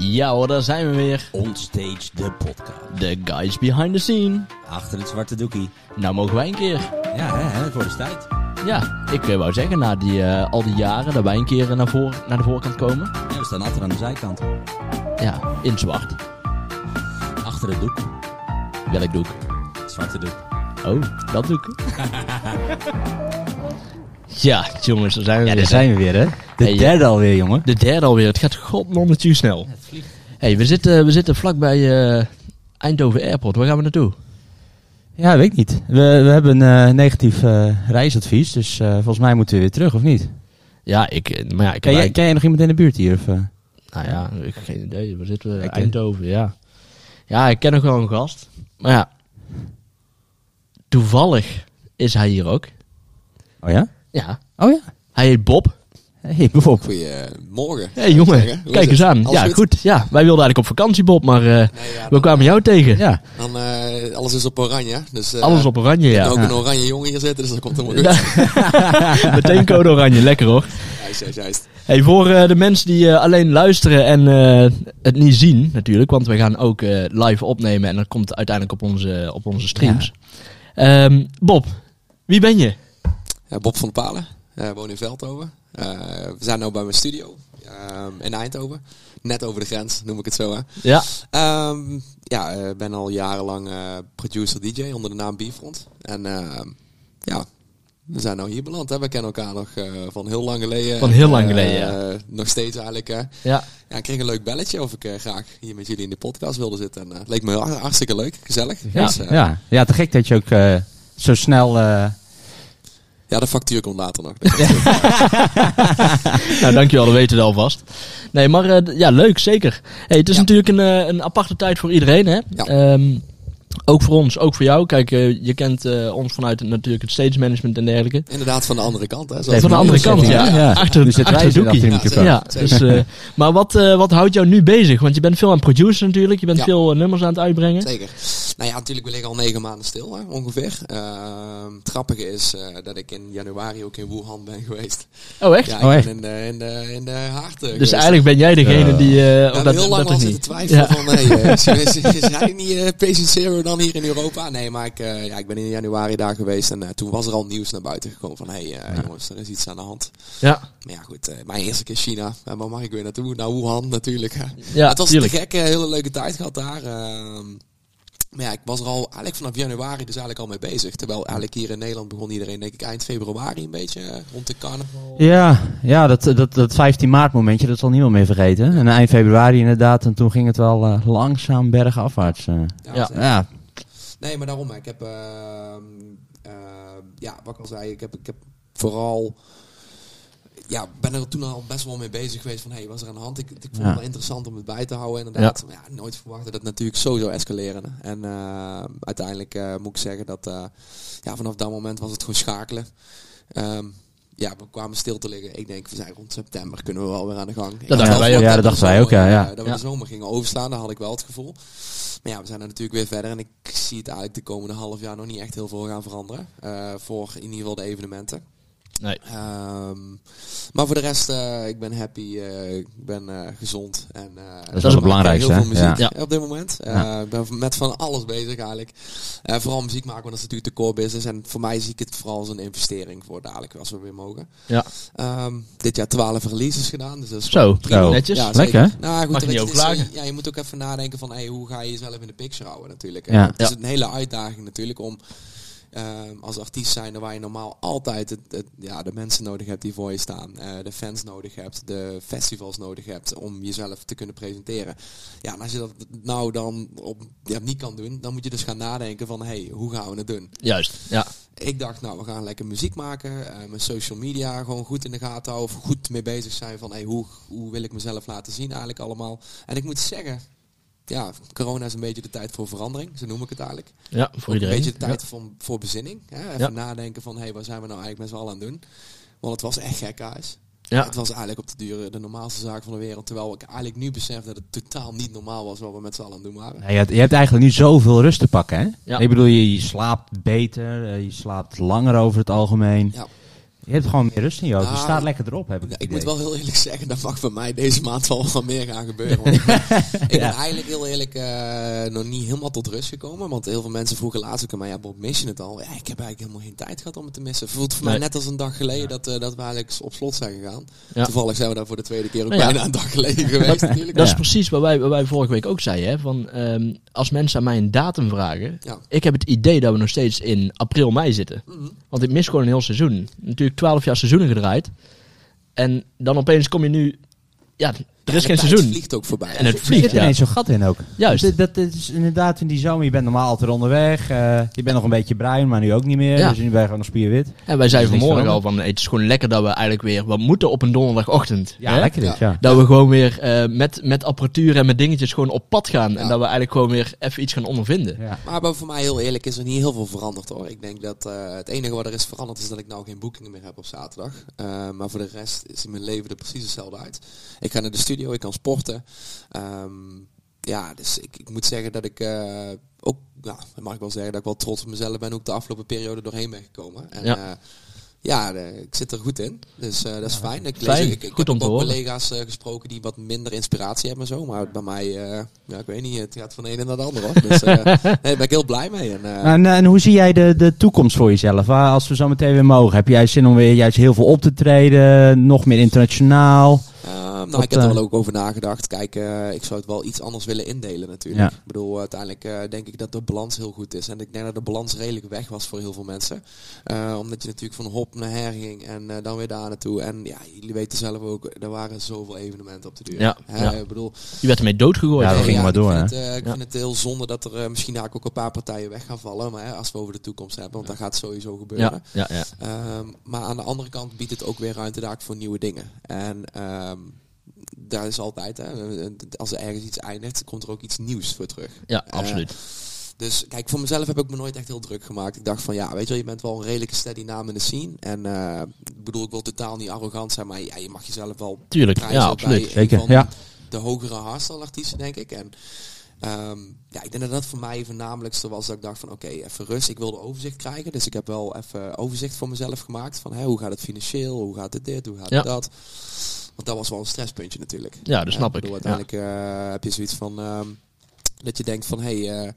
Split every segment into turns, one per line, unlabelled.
Ja hoor, daar zijn we weer.
Onstage de podcast.
The guys behind the scene.
Achter het zwarte doekie.
Nou mogen wij een keer.
Ja, hè, hè, voor de tijd.
Ja, ik eh, wou zeggen, na die, eh, al die jaren dat wij een keer naar, voor, naar de voorkant komen.
Ja, we staan altijd aan de zijkant.
Ja, in zwart.
Achter het doek.
Welk doek?
Het zwarte doek.
Oh, dat doek. ja, jongens, daar zijn we
Ja,
weer.
daar zijn we weer, hè? De
Hey,
derde alweer, jongen.
De derde alweer. Het gaat godnonnetje snel. hey, we zitten, we zitten vlakbij eh Eindhoven Airport. Waar gaan we naartoe?
Ja, weet ik niet. We, we hebben een eh, negatief eh, reisadvies, dus eh, volgens mij moeten we weer terug, of niet?
Ja, ik, eh, maar ja, ik
Ken jij, ken jij nog iemand in de buurt hier? Of, eh?
Nou ja, ik heb geen idee. Waar zitten we?
Ik, eh,
Eindhoven, ja. Ja, ik ken nog wel een gast. Maar ja, toevallig is hij hier ook.
Oh ja?
Ja,
Oh ja.
hij heet Bob.
Hey, Bob.
Goedemorgen.
Hé hey, jongen, kijk eens aan.
Alles
ja,
goed?
goed? Ja, wij wilden eigenlijk op vakantie, Bob, maar eh,
Nee, ja,
we
dan,
kwamen jou tegen.
Ja.
dan, eh, alles is op oranje. Dus, eh,
Alles op oranje, ja.
ook
Ja.
een oranje jongen hier zitten, dus dat komt helemaal goed.
Meteen code oranje, lekker hoor.
Juist, juist, juist.
Hey, voor eh, de mensen die eh, alleen luisteren en eh, het niet zien natuurlijk, want we gaan ook eh, live opnemen en dat komt uiteindelijk op onze, op onze streams. Ehm, Bob, wie ben je?
Ja, Bob van Palen, eh woon in Veldhoven. Eh, we zijn nu bij mijn studio ehm, in Eindhoven. Net over de grens, noem ik het zo. Hè.
Ja,
Ehm, ja, ik ben al jarenlang eh, producer-dj onder de naam Bifront. En ehm, ja, we zijn nou hier beland. Hè. We kennen elkaar nog eh, van heel lang geleden.
Van heel lang
Eh,
geleden, ja.
Nog steeds eigenlijk. hè.
ja.
Ja, ik kreeg een leuk belletje of ik eh, graag hier met jullie in de podcast wilde zitten. En eh, het leek me hart- hartstikke leuk, gezellig.
Ja.
Dus, eh,
Ja. ja, te gek dat je ook eh, zo snel...
ja, de factuur komt later nog.
nou, dankjewel, dat weten we alvast. Nee, maar eh, ja, leuk, zeker. Hey, het is
Ja.
natuurlijk een, eh, een aparte tijd voor iedereen, hè?
Ja.
Ehm, ook voor ons, ook voor jou. Kijk, eh, je kent eh, ons vanuit het, natuurlijk het stage management en dergelijke.
Inderdaad, van de andere kant. Hè,
Nee,
van de andere kant, ja. Achter,
Nu zitten wij
achter
weer achter de
Doekie.
microfoon.
Ja, dus, eh, maar wat, eh, wat houdt jou nu bezig? Want je bent veel aan het produceren natuurlijk. Je bent
Ja.
veel nummers aan het uitbrengen.
Zeker. Nou ja, natuurlijk, we liggen al negen maanden stil, hè, ongeveer. Ehm, het grappige is eh, dat ik in januari ook in Wuhan ben geweest.
Oh, echt?
Ja, ik
Oh,
ben
echt?
in de, in de, in de haard eh,
dus
geweest.
eigenlijk ben jij degene die...
hebben
dat,
heel lang
dat
zitten twijfelen
Ja.
van, nee, is, is, is hij niet patient zero dan hier in Europa? Nee, maar ik, ja, ik ben in januari daar geweest en toen was er al nieuws naar buiten gekomen van, hé hey, jongens, er is iets aan de hand.
Ja,
Maar ja, goed, mijn eerste keer China. En waar mag ik weer naartoe? Naar Wuhan natuurlijk. hè.
ja
het was
tuurlijk.
te gek, een hele leuke tijd gehad daar. Ehm. maar ja, ik was er al eigenlijk vanaf januari dus eigenlijk al mee bezig. Terwijl eigenlijk hier in Nederland begon iedereen denk ik eind februari een beetje eh, rond de carnaval.
Ja, ja dat, dat, dat 15 maart momentje, dat zal niemand meer vergeten. En eind februari inderdaad, en toen ging het wel eh, langzaam bergafwaarts. eh.
Ja.
zeker.
ja,
Nee, maar daarom. hè. Ik heb, ehm, eh, ja, wat ik al zei, ik heb, ik heb vooral, ja, ben er toen al best wel mee bezig geweest van, hé, hey, was er aan de hand? Ik, ik vond
Ja.
het wel interessant om het bij te houden, inderdaad. Ja, nooit verwacht dat het natuurlijk zo zou escaleren. En eh, uiteindelijk eh, moet ik zeggen dat, eh, ja, vanaf dat moment was het gewoon schakelen. Ehm, ja, we kwamen stil te liggen. Ik denk, we zijn rond september, kunnen we wel weer aan de gang. Ik had
dachten wij ook.
Ja, dat dachten wij ook, ja, ja.
Dat we de zomer gingen overslaan, daar had ik wel het gevoel. Maar ja, we zijn er natuurlijk weer verder. En ik zie het eigenlijk de komende half jaar nog niet echt heel veel gaan veranderen. voor in ieder geval de evenementen.
Nee.
Ehm, maar voor de rest, eh, ik ben happy. eh, ik ben eh, gezond. En, eh,
wel
ik
het belangrijkste,
Heel veel
hè?
muziek
Ja.
op dit moment. Eh,
Ja.
Ik ben met van alles bezig eigenlijk. Eh, vooral muziek maken, want dat is natuurlijk de core business. En voor mij zie ik het vooral als een investering voor dadelijk, als we weer mogen.
Ja.
Ehm, dit jaar 12 releases gedaan. Dus dat is
Zo,
prima.
Netjes.
Ja,
Lekker?
Nou, goed,
Mag je niet
is,
klagen.
Ja, je moet ook even nadenken van hey, hoe ga je jezelf in de picture houden natuurlijk.
Ja.
Het is
Ja.
een hele uitdaging natuurlijk om als artiest zijn waar je normaal altijd het, het- ja, de mensen nodig hebt die voor je staan. eh, de fans nodig hebt, de festivals nodig hebt om jezelf te kunnen presenteren. Ja, en als je dat nou dan op, ja, niet kan doen, dan moet je dus gaan nadenken van hey, hoe gaan we het doen?
Juist, ja.
Ik dacht, nou, we gaan lekker muziek maken. eh mijn social media gewoon goed in de gaten houden. Of goed mee bezig zijn van, hey, hoe, hoe wil ik mezelf laten zien eigenlijk allemaal. En ik moet zeggen, ja, corona is een beetje de tijd voor verandering. Zo noem ik het eigenlijk.
Ja, voor iedereen.
Een beetje de
Ja.
tijd voor, voor bezinning. Hè? Even
Ja.
nadenken van, hey, waar zijn we nou eigenlijk met z'n allen aan het doen? Want het was echt gek, huis.
Ja.
Het was eigenlijk op de duur de normaalste zaak van de wereld. Terwijl ik eigenlijk nu besef dat het totaal niet normaal was wat we met z'n allen aan het doen waren.
Ja, je, hebt, je hebt eigenlijk nu zoveel rust te pakken, hè?
Ja.
Ik bedoel, je, je slaapt beter, eh, je slaapt langer over het algemeen.
Ja.
Je hebt gewoon meer rust in je hoofd. Je
Ah,
staat lekker erop, heb ik het
ik moet
idee.
wel heel eerlijk zeggen, dat mag bij mij deze maand wel wat meer gaan gebeuren. Want ik ben, ik ben eigenlijk heel eerlijk eh, nog niet helemaal tot rust gekomen. Want heel veel mensen vroegen laatst ook aan mij, ja Bob, mis je het al? Ja, ik heb eigenlijk helemaal geen tijd gehad om het te missen. Het voelt voor mij
Nee.
net als een dag geleden dat, eh, dat we eigenlijk op slot zijn gegaan.
Ja.
Toevallig zijn we daar voor de tweede keer ook
Nou ja.
bijna een dag geleden geweest natuurlijk.
Dat is
Ja.
precies wat wij, wat wij vorige week ook zeiden. Hè? Van, ehm, als mensen aan mij een datum vragen.
Ja.
Ik heb het idee dat we nog steeds in april, mei zitten.
Mhm.
Want ik mis gewoon een heel seizoen. Natuurlijk 12 jaar seizoenen gedraaid. En dan opeens kom je nu... Ja, er is geen seizoen.
vliegt ook voorbij.
En het
Er
vliegt,
zit
ja.
ineens zo'n gat in ook.
Juist.
Dat, dat is inderdaad in die zomer. Je bent normaal altijd onderweg. eh, je bent nog een beetje bruin, maar nu ook niet meer.
Ja.
Dus nu ben je gewoon nog spierwit.
En wij zeiden
Er
vanmorgen al van... Het is gewoon lekker dat we eigenlijk weer... We moeten op een donderdagochtend.
Ja,
hè?
lekker is, ja.
Dat we gewoon weer eh, met, met apparatuur en met dingetjes gewoon op pad gaan. En dat we eigenlijk gewoon weer even iets gaan ondervinden.
ja.
Maar, maar voor mij heel eerlijk is er niet heel veel veranderd hoor. Ik denk dat eh, het enige wat er is veranderd is dat ik nou geen boekingen meer heb op zaterdag. Eh, maar voor de rest is mijn leven er precies hetzelfde uit. Ik ga naar de studio, ik kan sporten. Ehm, ja, dus ik, ik moet zeggen dat ik eh, ook, ja, dat mag ik wel zeggen, dat ik wel trots op mezelf ben. Ook de afgelopen periode doorheen ben gekomen. En,
Ja.
ja. ja, de- ik zit er goed in. Dus eh, dat is fijn. Ik,
Fijn.
lees, ik, ik
Goed
heb
om te
ook collega's eh, gesproken die wat minder inspiratie hebben en zo. Maar bij mij, eh, ja, ik weet niet, het gaat van de ene naar de andere hoor. Dus eh, nee, daar ben ik heel blij mee. En, eh,
En, eh, en hoe zie jij de, de toekomst voor jezelf? Als we zo meteen weer mogen. Heb jij zin om weer juist heel veel op te treden? Nog meer internationaal?
Nou,
Wat,
ik heb er
eh,
wel ook over nagedacht. Kijk, eh, ik zou het wel iets anders willen indelen natuurlijk.
Ja.
Ik bedoel, uiteindelijk eh, denk ik dat de balans heel goed is. En ik denk dat de balans redelijk weg was voor heel veel mensen. Eh, omdat je natuurlijk van hop naar her ging en eh, dan weer daar naartoe. En ja, jullie weten zelf ook, er waren zoveel evenementen op de duur.
Ja.
Ik bedoel,
Je werd ermee doodgegooid.
Ja, dat ging maar
ik
door,
Vind
hè?
het, eh, ik
Ja.
vind het heel zonde dat er misschien eigenlijk ook een paar partijen weg gaan vallen. Maar hè, als we over de toekomst hebben, want dat gaat sowieso gebeuren.
Ja, ja, ja.
Ehm, maar aan de andere kant biedt het ook weer ruimte daar voor nieuwe dingen. En ehm, daar is altijd, hè, als er ergens iets eindigt, komt er ook iets nieuws voor terug.
ja
Eh,
absoluut.
Dus kijk, voor mezelf heb ik me nooit echt heel druk gemaakt. Ik dacht van ja, weet je wel, je bent wel een redelijke steady naam in de scene. En eh, ik bedoel, ik wil totaal niet arrogant zijn, maar ja, je mag jezelf wel
Tuurlijk, ja,
bij
absoluut.
een
Zeker, ja.
de hogere hardstyle artiesten, denk ik. En ehm, ja, ik denk dat dat voor mij voornamelijkste was dat ik dacht van oké, even rust. Ik wilde overzicht krijgen, dus ik heb wel even overzicht voor mezelf gemaakt. Van hè, hoe gaat het financieel, hoe gaat het dit, hoe gaat
Ja.
het dat. Want dat was wel een stresspuntje natuurlijk.
Ja, dat snap ik.
bedoel,
Ja.
uiteindelijk eh, heb je zoiets van ehm, dat je denkt van hé, hey, eh,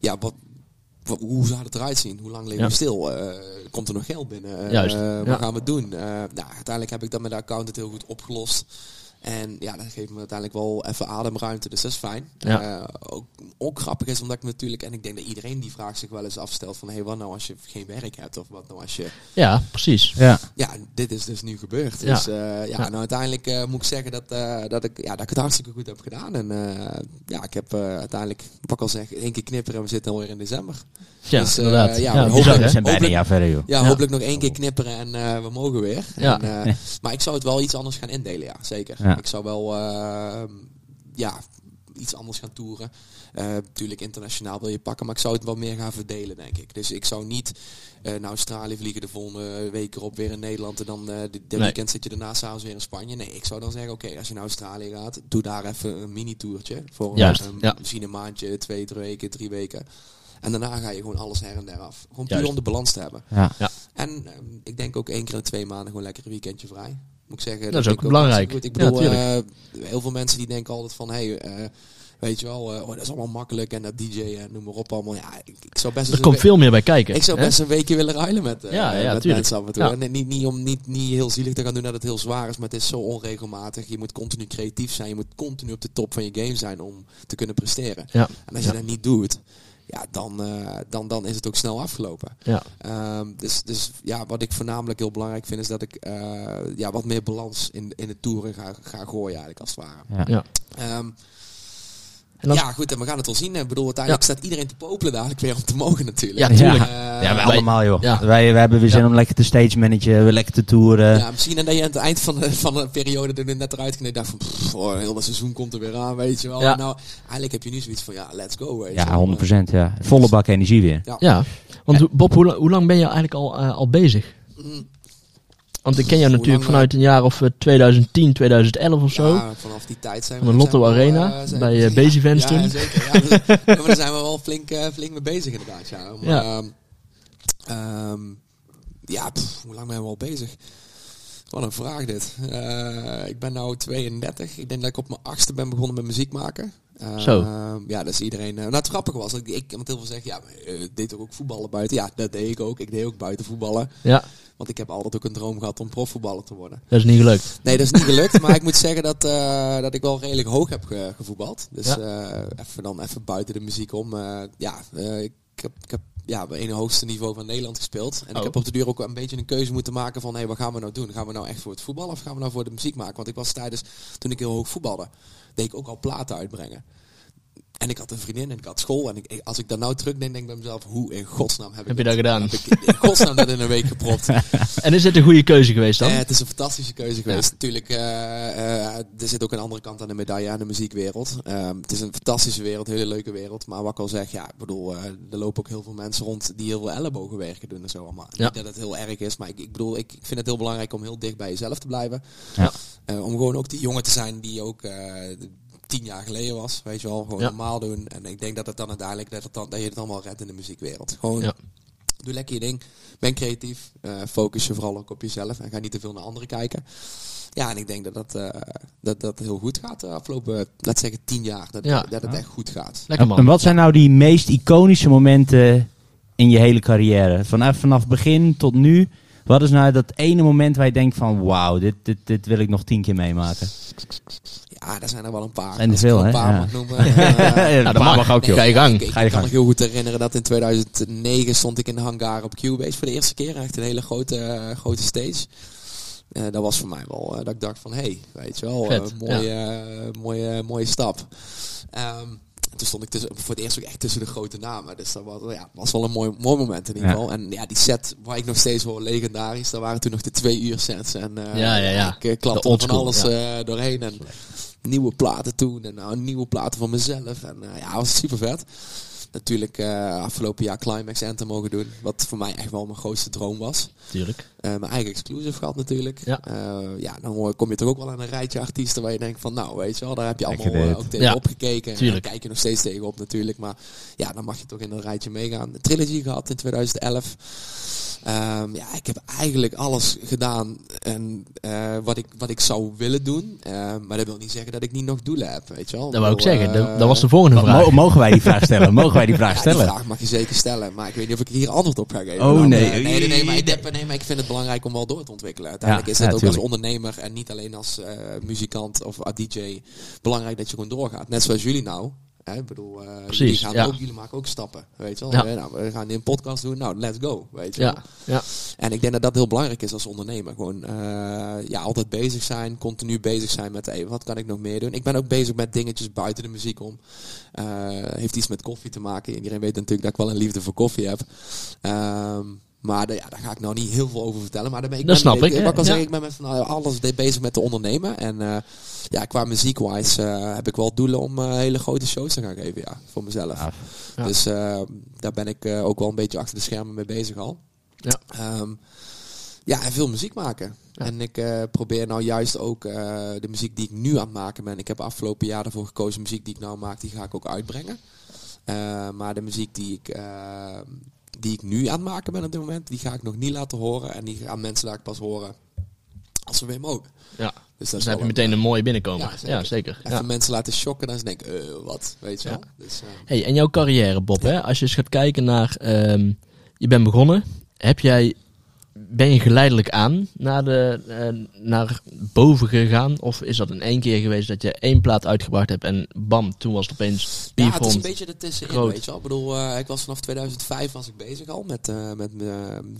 ja, wat, hoe zou het eruit zien? Hoe lang leven
Ja.
we stil? Eh, komt er nog geld binnen? Eh,
Juist,
wat
ja.
gaan we doen? Nou, uiteindelijk heb ik dat met de accountant heel goed opgelost. En ja, dat geeft me uiteindelijk wel even ademruimte, dus dat is fijn.
Ja.
Eh, ook, ook grappig is omdat ik natuurlijk, en ik denk dat iedereen die vraag zich wel eens afstelt van, hé, hey, wat nou als je geen werk hebt? Of wat nou als je
Ja, precies.
Ja.
ja, dit is dus nu gebeurd.
Ja.
Dus eh, ja,
Ja.
nou uiteindelijk eh, moet ik zeggen dat, eh, dat, ik, ja, dat ik het hartstikke goed heb gedaan. En eh, ja, ik heb eh, uiteindelijk, wat ik al zeg, één keer knipperen en we zitten alweer in december.
Ja,
Dus,
inderdaad.
ja,
Ja,
we
zijn bijna een
Hopelijk-
jaar verder, joh.
Ja,
Ja.
hopelijk nog één keer knipperen en eh, we mogen weer.
Ja.
En, eh, maar ik zou het wel iets anders gaan indelen, ja, zeker.
Ja.
Ik zou wel, eh, ja, iets anders gaan toeren. Eh, natuurlijk internationaal wil je pakken, maar ik zou het wel meer gaan verdelen, denk ik. Dus ik zou niet eh, naar Australië vliegen de volgende week erop weer in Nederland en dan eh de, de
Nee.
weekend zit je daarna s'avonds weer in Spanje. Nee, ik zou dan zeggen, oké, als je naar Australië gaat, doe daar even een mini-tourtje. Voor
Juist,
een-
ja.
misschien een maandje, twee, drie weken, drie weken. En daarna ga je gewoon alles her en der af. Gewoon puur
Juist.
om de balans te hebben.
Ja.
En ehm, ik denk ook één keer in twee maanden gewoon lekker een weekendje vrij. Moet ik zeggen.
Dat is ook belangrijk.
Ik bedoel, eh, heel veel mensen die denken altijd van, hey, eh, weet je wel, eh, oh, dat is allemaal makkelijk en dat DJ en noem maar op allemaal. Ja, ik, ik zou best
Er komt veel meer bij kijken.
ik zou
hè?
best een weekje willen ruilen met, eh,
Ja, ja,
met mensen af en toe.
Ja.
En niet, niet om niet, niet heel zielig te gaan doen dat het heel zwaar is, maar het is zo onregelmatig. Je moet continu creatief zijn, je moet continu op de top van je game zijn om te kunnen presteren.
Ja.
En als je dat niet doet, ja, dan, eh, dan, dan is het ook snel afgelopen.
Ja.
Ehm, dus, dus ja, wat ik voornamelijk heel belangrijk vind, is dat ik eh, ja, wat meer balans in, in de toeren ga, ga gooien, eigenlijk als het ware.
Ja.
Ja.
Ehm,
En als-
ja, goed, en we gaan het wel zien. Ik bedoel, uiteindelijk staat iedereen te popelen dadelijk weer om te mogen natuurlijk.
Ja, tuurlijk.
Eh,
Ja, wij
wij-
allemaal, joh.
ja.
Wij, wij hebben weer zin
Ja.
om lekker te stage managen, weer lekker te toeren.
Ja, misschien en dat je aan het eind van de, van de periode er net eruit ging en je dacht van, pff, oh, heel dat seizoen komt er weer aan, weet je wel.
Ja.
Nou, eigenlijk heb je nu zoiets van, ja, let's go, weet
Ja,
wel.
100%. Ja. Volle bak energie weer.
Ja.
Ja, want Bob, hoe, hoe lang ben je eigenlijk al, eh, al bezig?
Mm,
Want ik ken jou natuurlijk
lang,
vanuit een jaar of eh, 2010, 2011 of zo.
Ja, vanaf die tijd zijn we...
Van de Lotto
we
Arena,
eh,
bij, eh, Base Events
ja,
toen.
zeker. Ja, dus- ja, maar daar zijn we wel flink, eh, flink mee bezig inderdaad, ja. Maar,
Ja.
ehm, ehm, ja, pff, hoe lang ben we al bezig? Wat een vraag dit. Eh, ik ben nu 32. Ik denk dat ik op mijn achtste ben begonnen met muziek maken. Uh,
Zo.
Ja, dat is iedereen. Uh, nou, het grappige was, ik, ik want heel veel zeggen, ja, uh, deed toch ook voetballen buiten? Ja, dat deed ik ook. Ik deed ook buiten voetballen.
Ja,
Want ik heb altijd ook een droom gehad om profvoetballer te worden.
dat is niet gelukt.
Nee, dat is niet gelukt. maar ik moet zeggen dat, eh, dat ik wel redelijk hoog heb ge- gevoetbald. Dus
Ja.
eh, even dan even buiten de muziek om. Eh, ja, eh, ik heb, ik heb ja, bij een hoogste niveau van Nederland gespeeld. En
Oh.
ik heb op de duur ook een beetje een keuze moeten maken van... hé, wat gaan we nou doen? Gaan we nou echt voor het voetbal of gaan we nou voor de muziek maken? Want ik was tijdens, toen ik heel hoog voetbalde, deed ik ook al platen uitbrengen. En ik had een vriendin en ik had school. En ik, als ik daar nou terugdenk, denk ik bij mezelf... hoe in godsnaam heb ik
Heb je
dit-
dat gedaan?
Heb ik in godsnaam dat in een week gepropt?
En is dit een goede keuze geweest dan?
Eh, het is een fantastische keuze geweest. Natuurlijk, eh, eh, er zit ook een andere kant aan de medaille aan de muziekwereld. Ehm, het is een fantastische wereld, een hele leuke wereld. Maar wat ik al zeg, ja, ik bedoel, er lopen ook heel veel mensen rond die heel veel ellebogenwerken doen en zo allemaal.
Ja.
Niet dat het heel erg is, maar ik, ik bedoel, ik, ik vind het heel belangrijk om heel dicht bij jezelf te blijven.
Ja.
Om gewoon ook die jongen te zijn die ook tien jaar geleden was, weet je wel. Gewoon
Ja.
normaal doen. En ik denk dat het dan uiteindelijk, dat, het dan, dat je het allemaal redt in de muziekwereld. Gewoon
Ja.
Doe lekker je ding. Ben creatief. eh, focus je vooral ook op jezelf. En ga niet te veel naar anderen kijken. Ja, en ik denk dat dat, eh, dat, dat heel goed gaat de afgelopen, laten zeggen, tien jaar. Dat,
Ja.
dat het echt goed gaat.
Lekker
En wat zijn nou die meest iconische momenten in je hele carrière? Vanaf, vanaf begin tot nu. Wat is nou dat ene moment waar je denkt van... Wauw, dit, dit, dit wil ik nog tien keer meemaken.
Ja, daar zijn er wel een paar.
Zijn er veel,
een
hè?
paar
Ja.
mag noemen.
Ja,
dat
dat
mag.
ook,
Nee,
joh.
Ga je gang.
Ik,
Ga je
kan
gang.
me heel goed herinneren dat in 2009 stond ik in de hangar op Cubase voor de eerste keer. Echt een hele grote, eh, grote stage. Eh, dat was voor mij wel eh, dat ik dacht van, hé, hey, weet je wel,
Vet,
mooie, mooie, mooie stap. Ehm, toen stond ik tussen, voor het eerst ook echt tussen de grote namen. Dus dat was, ja, was wel een mooi, mooi moment in ieder
Ja.
geval. En ja, die set waar ik nog steeds hoor, legendarisch. Dat waren toen nog de twee uur sets. En
Ja, ja, ja.
ik uh, klapte van alles doorheen. En nieuwe platen toen. En nou, nieuwe platen van mezelf. En eh, ja, was super vet. Natuurlijk eh, afgelopen jaar Climax Anthem mogen doen. Wat voor mij echt wel mijn grootste droom was.
Tuurlijk.
Eh, mijn eigen exclusive gehad natuurlijk.
Ja.
Eh, ja, dan hoor- kom je toch ook wel aan een rijtje artiesten waar je denkt van nou weet je wel, daar heb je allemaal ook tegenop
Ja,
gekeken. En
tuurlijk.
daar kijk je nog steeds tegenop natuurlijk. Maar ja, dan mag je toch in een rijtje meegaan. De trilogy gehad in 2011. Ehm, ja, ik heb eigenlijk alles gedaan en, eh, wat, ik, wat ik zou willen doen. Eh, maar dat wil niet zeggen dat ik niet nog doelen heb, weet je wel.
Dat wou ik zeggen. Dat, dat was de volgende vraag.
mogen wij die vraag stellen? Mogen wij die vraag
ja, die
stellen?
vraag mag je zeker stellen, maar ik weet niet of ik hier antwoord op ga geven.
Oh, nee.
eh, nee, nee, nee, maar ik, heb, nee, maar ik vind het belangrijk om wel door te ontwikkelen. Uiteindelijk is het ook als ondernemer en niet alleen als eh, muzikant of als DJ belangrijk dat je gewoon doorgaat. Net zoals jullie nou. Hè, ik bedoel, eh,
Precies,
jullie, gaan
ja.
ook, jullie maken ook stappen, weet je wel.
Ja.
Eh, nou, we gaan een podcast doen, nou, let's go, weet je wel.
Ja, ja.
En ik denk dat dat heel belangrijk is als ondernemer. Gewoon eh, ja, altijd bezig zijn, continu bezig zijn met hey, wat kan ik nog meer doen. Ik ben ook bezig met dingetjes buiten de muziek om. Eh, heeft iets met koffie te maken. Iedereen weet natuurlijk dat ik wel een liefde voor koffie heb. Ehm, maar daar- ja, daar ga ik nou niet heel veel over vertellen. Maar daar ben ik
Dat
ben-
snap ik,
ik
ja.
zeg, ik ben met van nou, alles bezig met te ondernemen. En eh, ja, qua muziek-wise eh, heb ik wel doelen om eh, hele grote shows te gaan geven. Ja, voor mezelf.
Ja.
Ja.
Dus eh, daar ben ik eh, ook wel een beetje achter de schermen mee bezig al.
Ja.
Ehm, ja, en veel muziek maken.
Ja.
En ik eh, probeer nou juist ook eh, de muziek die ik nu aan het maken ben. Ik heb afgelopen jaar ervoor gekozen, muziek die ik nou maak, die ga ik ook uitbrengen. Eh, maar de muziek die ik, eh, die ik nu aan het maken ben op dit moment, die ga ik nog niet laten horen. En die gaan mensen laat ik pas horen als ze weer mogen.
ja.
Dus
Dus dan heb je meteen een mooie binnenkomer.
Ja,
Ja,
zeker.
zeker.
Even
Ja.
mensen laten shocken, dan ze denken, eh, wat, weet je
Ja.
wel. Dus, eh,
Hey, en jouw carrière, Bob, hè? als je eens gaat kijken naar... ehm, je bent begonnen. Heb jij, ben je geleidelijk aan naar, de, eh, naar boven gegaan? Of is dat in één keer geweest dat je één plaat uitgebracht hebt en bam, toen was het opeens
Ja, het is een beetje ertussenin,
groot.
weet je wel. Ik bedoel, eh, ik was vanaf 2005 was ik bezig al met, eh, met,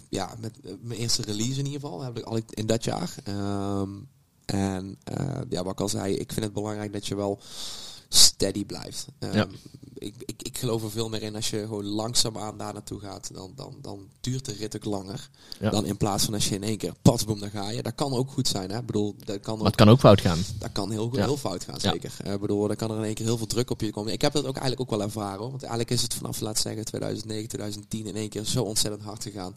ja, met mijn eerste release in ieder geval. Heb ik al in dat jaar. Ehm, en ja, wat ik al zei, ik vind het belangrijk dat je wel steady blijft. Ehm,
Ja.
ik, ik, ik geloof er veel meer in als je gewoon langzaamaan daar naartoe gaat, dan, dan, dan duurt de rit ook langer.
Ja.
Dan in plaats van als je in één keer patsboom, dan ga je. Dat kan ook goed zijn, hè. Ik bedoel, dat kan
Maar
ook
kan ook fout gaan.
dat kan heel,
Ja.
heel fout gaan, zeker. Eh, Ik bedoel, dan kan er in één keer heel veel druk op je komen. Ik heb dat ook eigenlijk ook wel ervaren, hoor. Want eigenlijk is het vanaf, laat zeggen, 2009, 2010 in één keer zo ontzettend hard gegaan.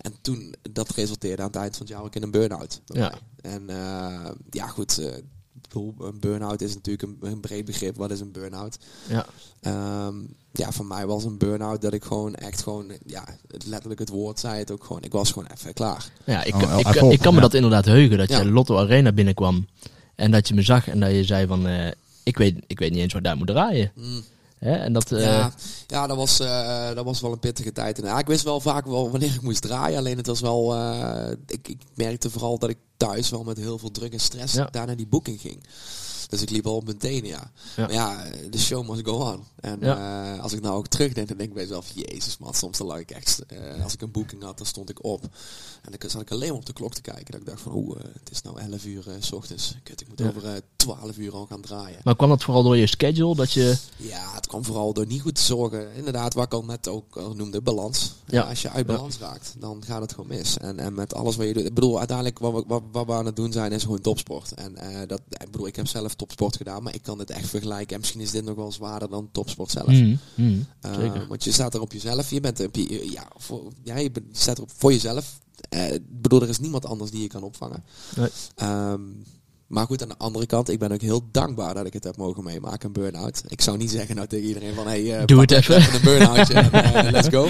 En toen, dat resulteerde aan het eind van het jaar ook in een burn-out. En eh, ja, goed, eh, bedoel, een burn-out is natuurlijk een, een breed begrip. Wat is een burn-out?
Ja.
Ehm, ja, voor mij was een burn-out dat ik gewoon echt gewoon, ja, het- letterlijk het woord zei het ook gewoon. Ik was gewoon even klaar.
Ja, ik,
Oh,
ik, ik kan me
ja.
dat inderdaad heugen. Dat
Ja.
je Lotto Arena binnenkwam. En dat je me zag en dat je zei van... eh, ik, weet, ik weet niet eens waar ik daar moet draaien.
Mm.
Hè? En dat... eh,
Ja, ja dat, was, eh, dat was wel een pittige tijd. En, ja, ik wist wel vaak wel wanneer ik moest draaien. Alleen het was wel. eh, ik, ik merkte vooral dat ik thuis wel met heel veel druk en stress
Ja.
daar naar die boeking ging. Dus ik liep al op mijn tenen, ja.
Ja.
Maar ja, de show must go on. En
Ja.
eh, als ik nou ook terugdenk, dan denk ik bij mezelf, jezus man, soms dan lag ik echt, eh, als ik een boeking had, dan stond ik op. En dan zat ik alleen maar op de klok te kijken. Dat ik dacht van, oeh, eh, het is nou 11 uur s ochtends. Kut, ik moet
Ja.
over eh 12 uur al gaan draaien.
Maar kwam dat vooral door je schedule? Dat je...
Ja, het kwam vooral door niet goed te zorgen. Inderdaad, wat ik al net ook al noemde, balans.
Ja.
Als je uit balans raakt, dan gaat het gewoon mis. En, en met alles wat je doet. Ik bedoel, uiteindelijk wat we, wat, wat we aan het doen zijn, is gewoon topsport. En dat, ik bedoel, ik heb zelf topsport gedaan, maar ik kan het echt vergelijken. En misschien is dit nog wel zwaarder dan topsport zelf.
Mm, mm,
Eh, want je staat er op jezelf. Je bent op je, ja, voor, ja, je staat er op voor jezelf. Eh, ik bedoel, er is niemand anders die je kan opvangen.
Nee.
Ehm, maar goed, aan de andere kant, ik ben ook heel dankbaar dat ik het heb mogen meemaken, een burn-out. Ik zou niet zeggen nou tegen iedereen van, hey, eh,
Doe het even.
een burn-outje en eh, let's go.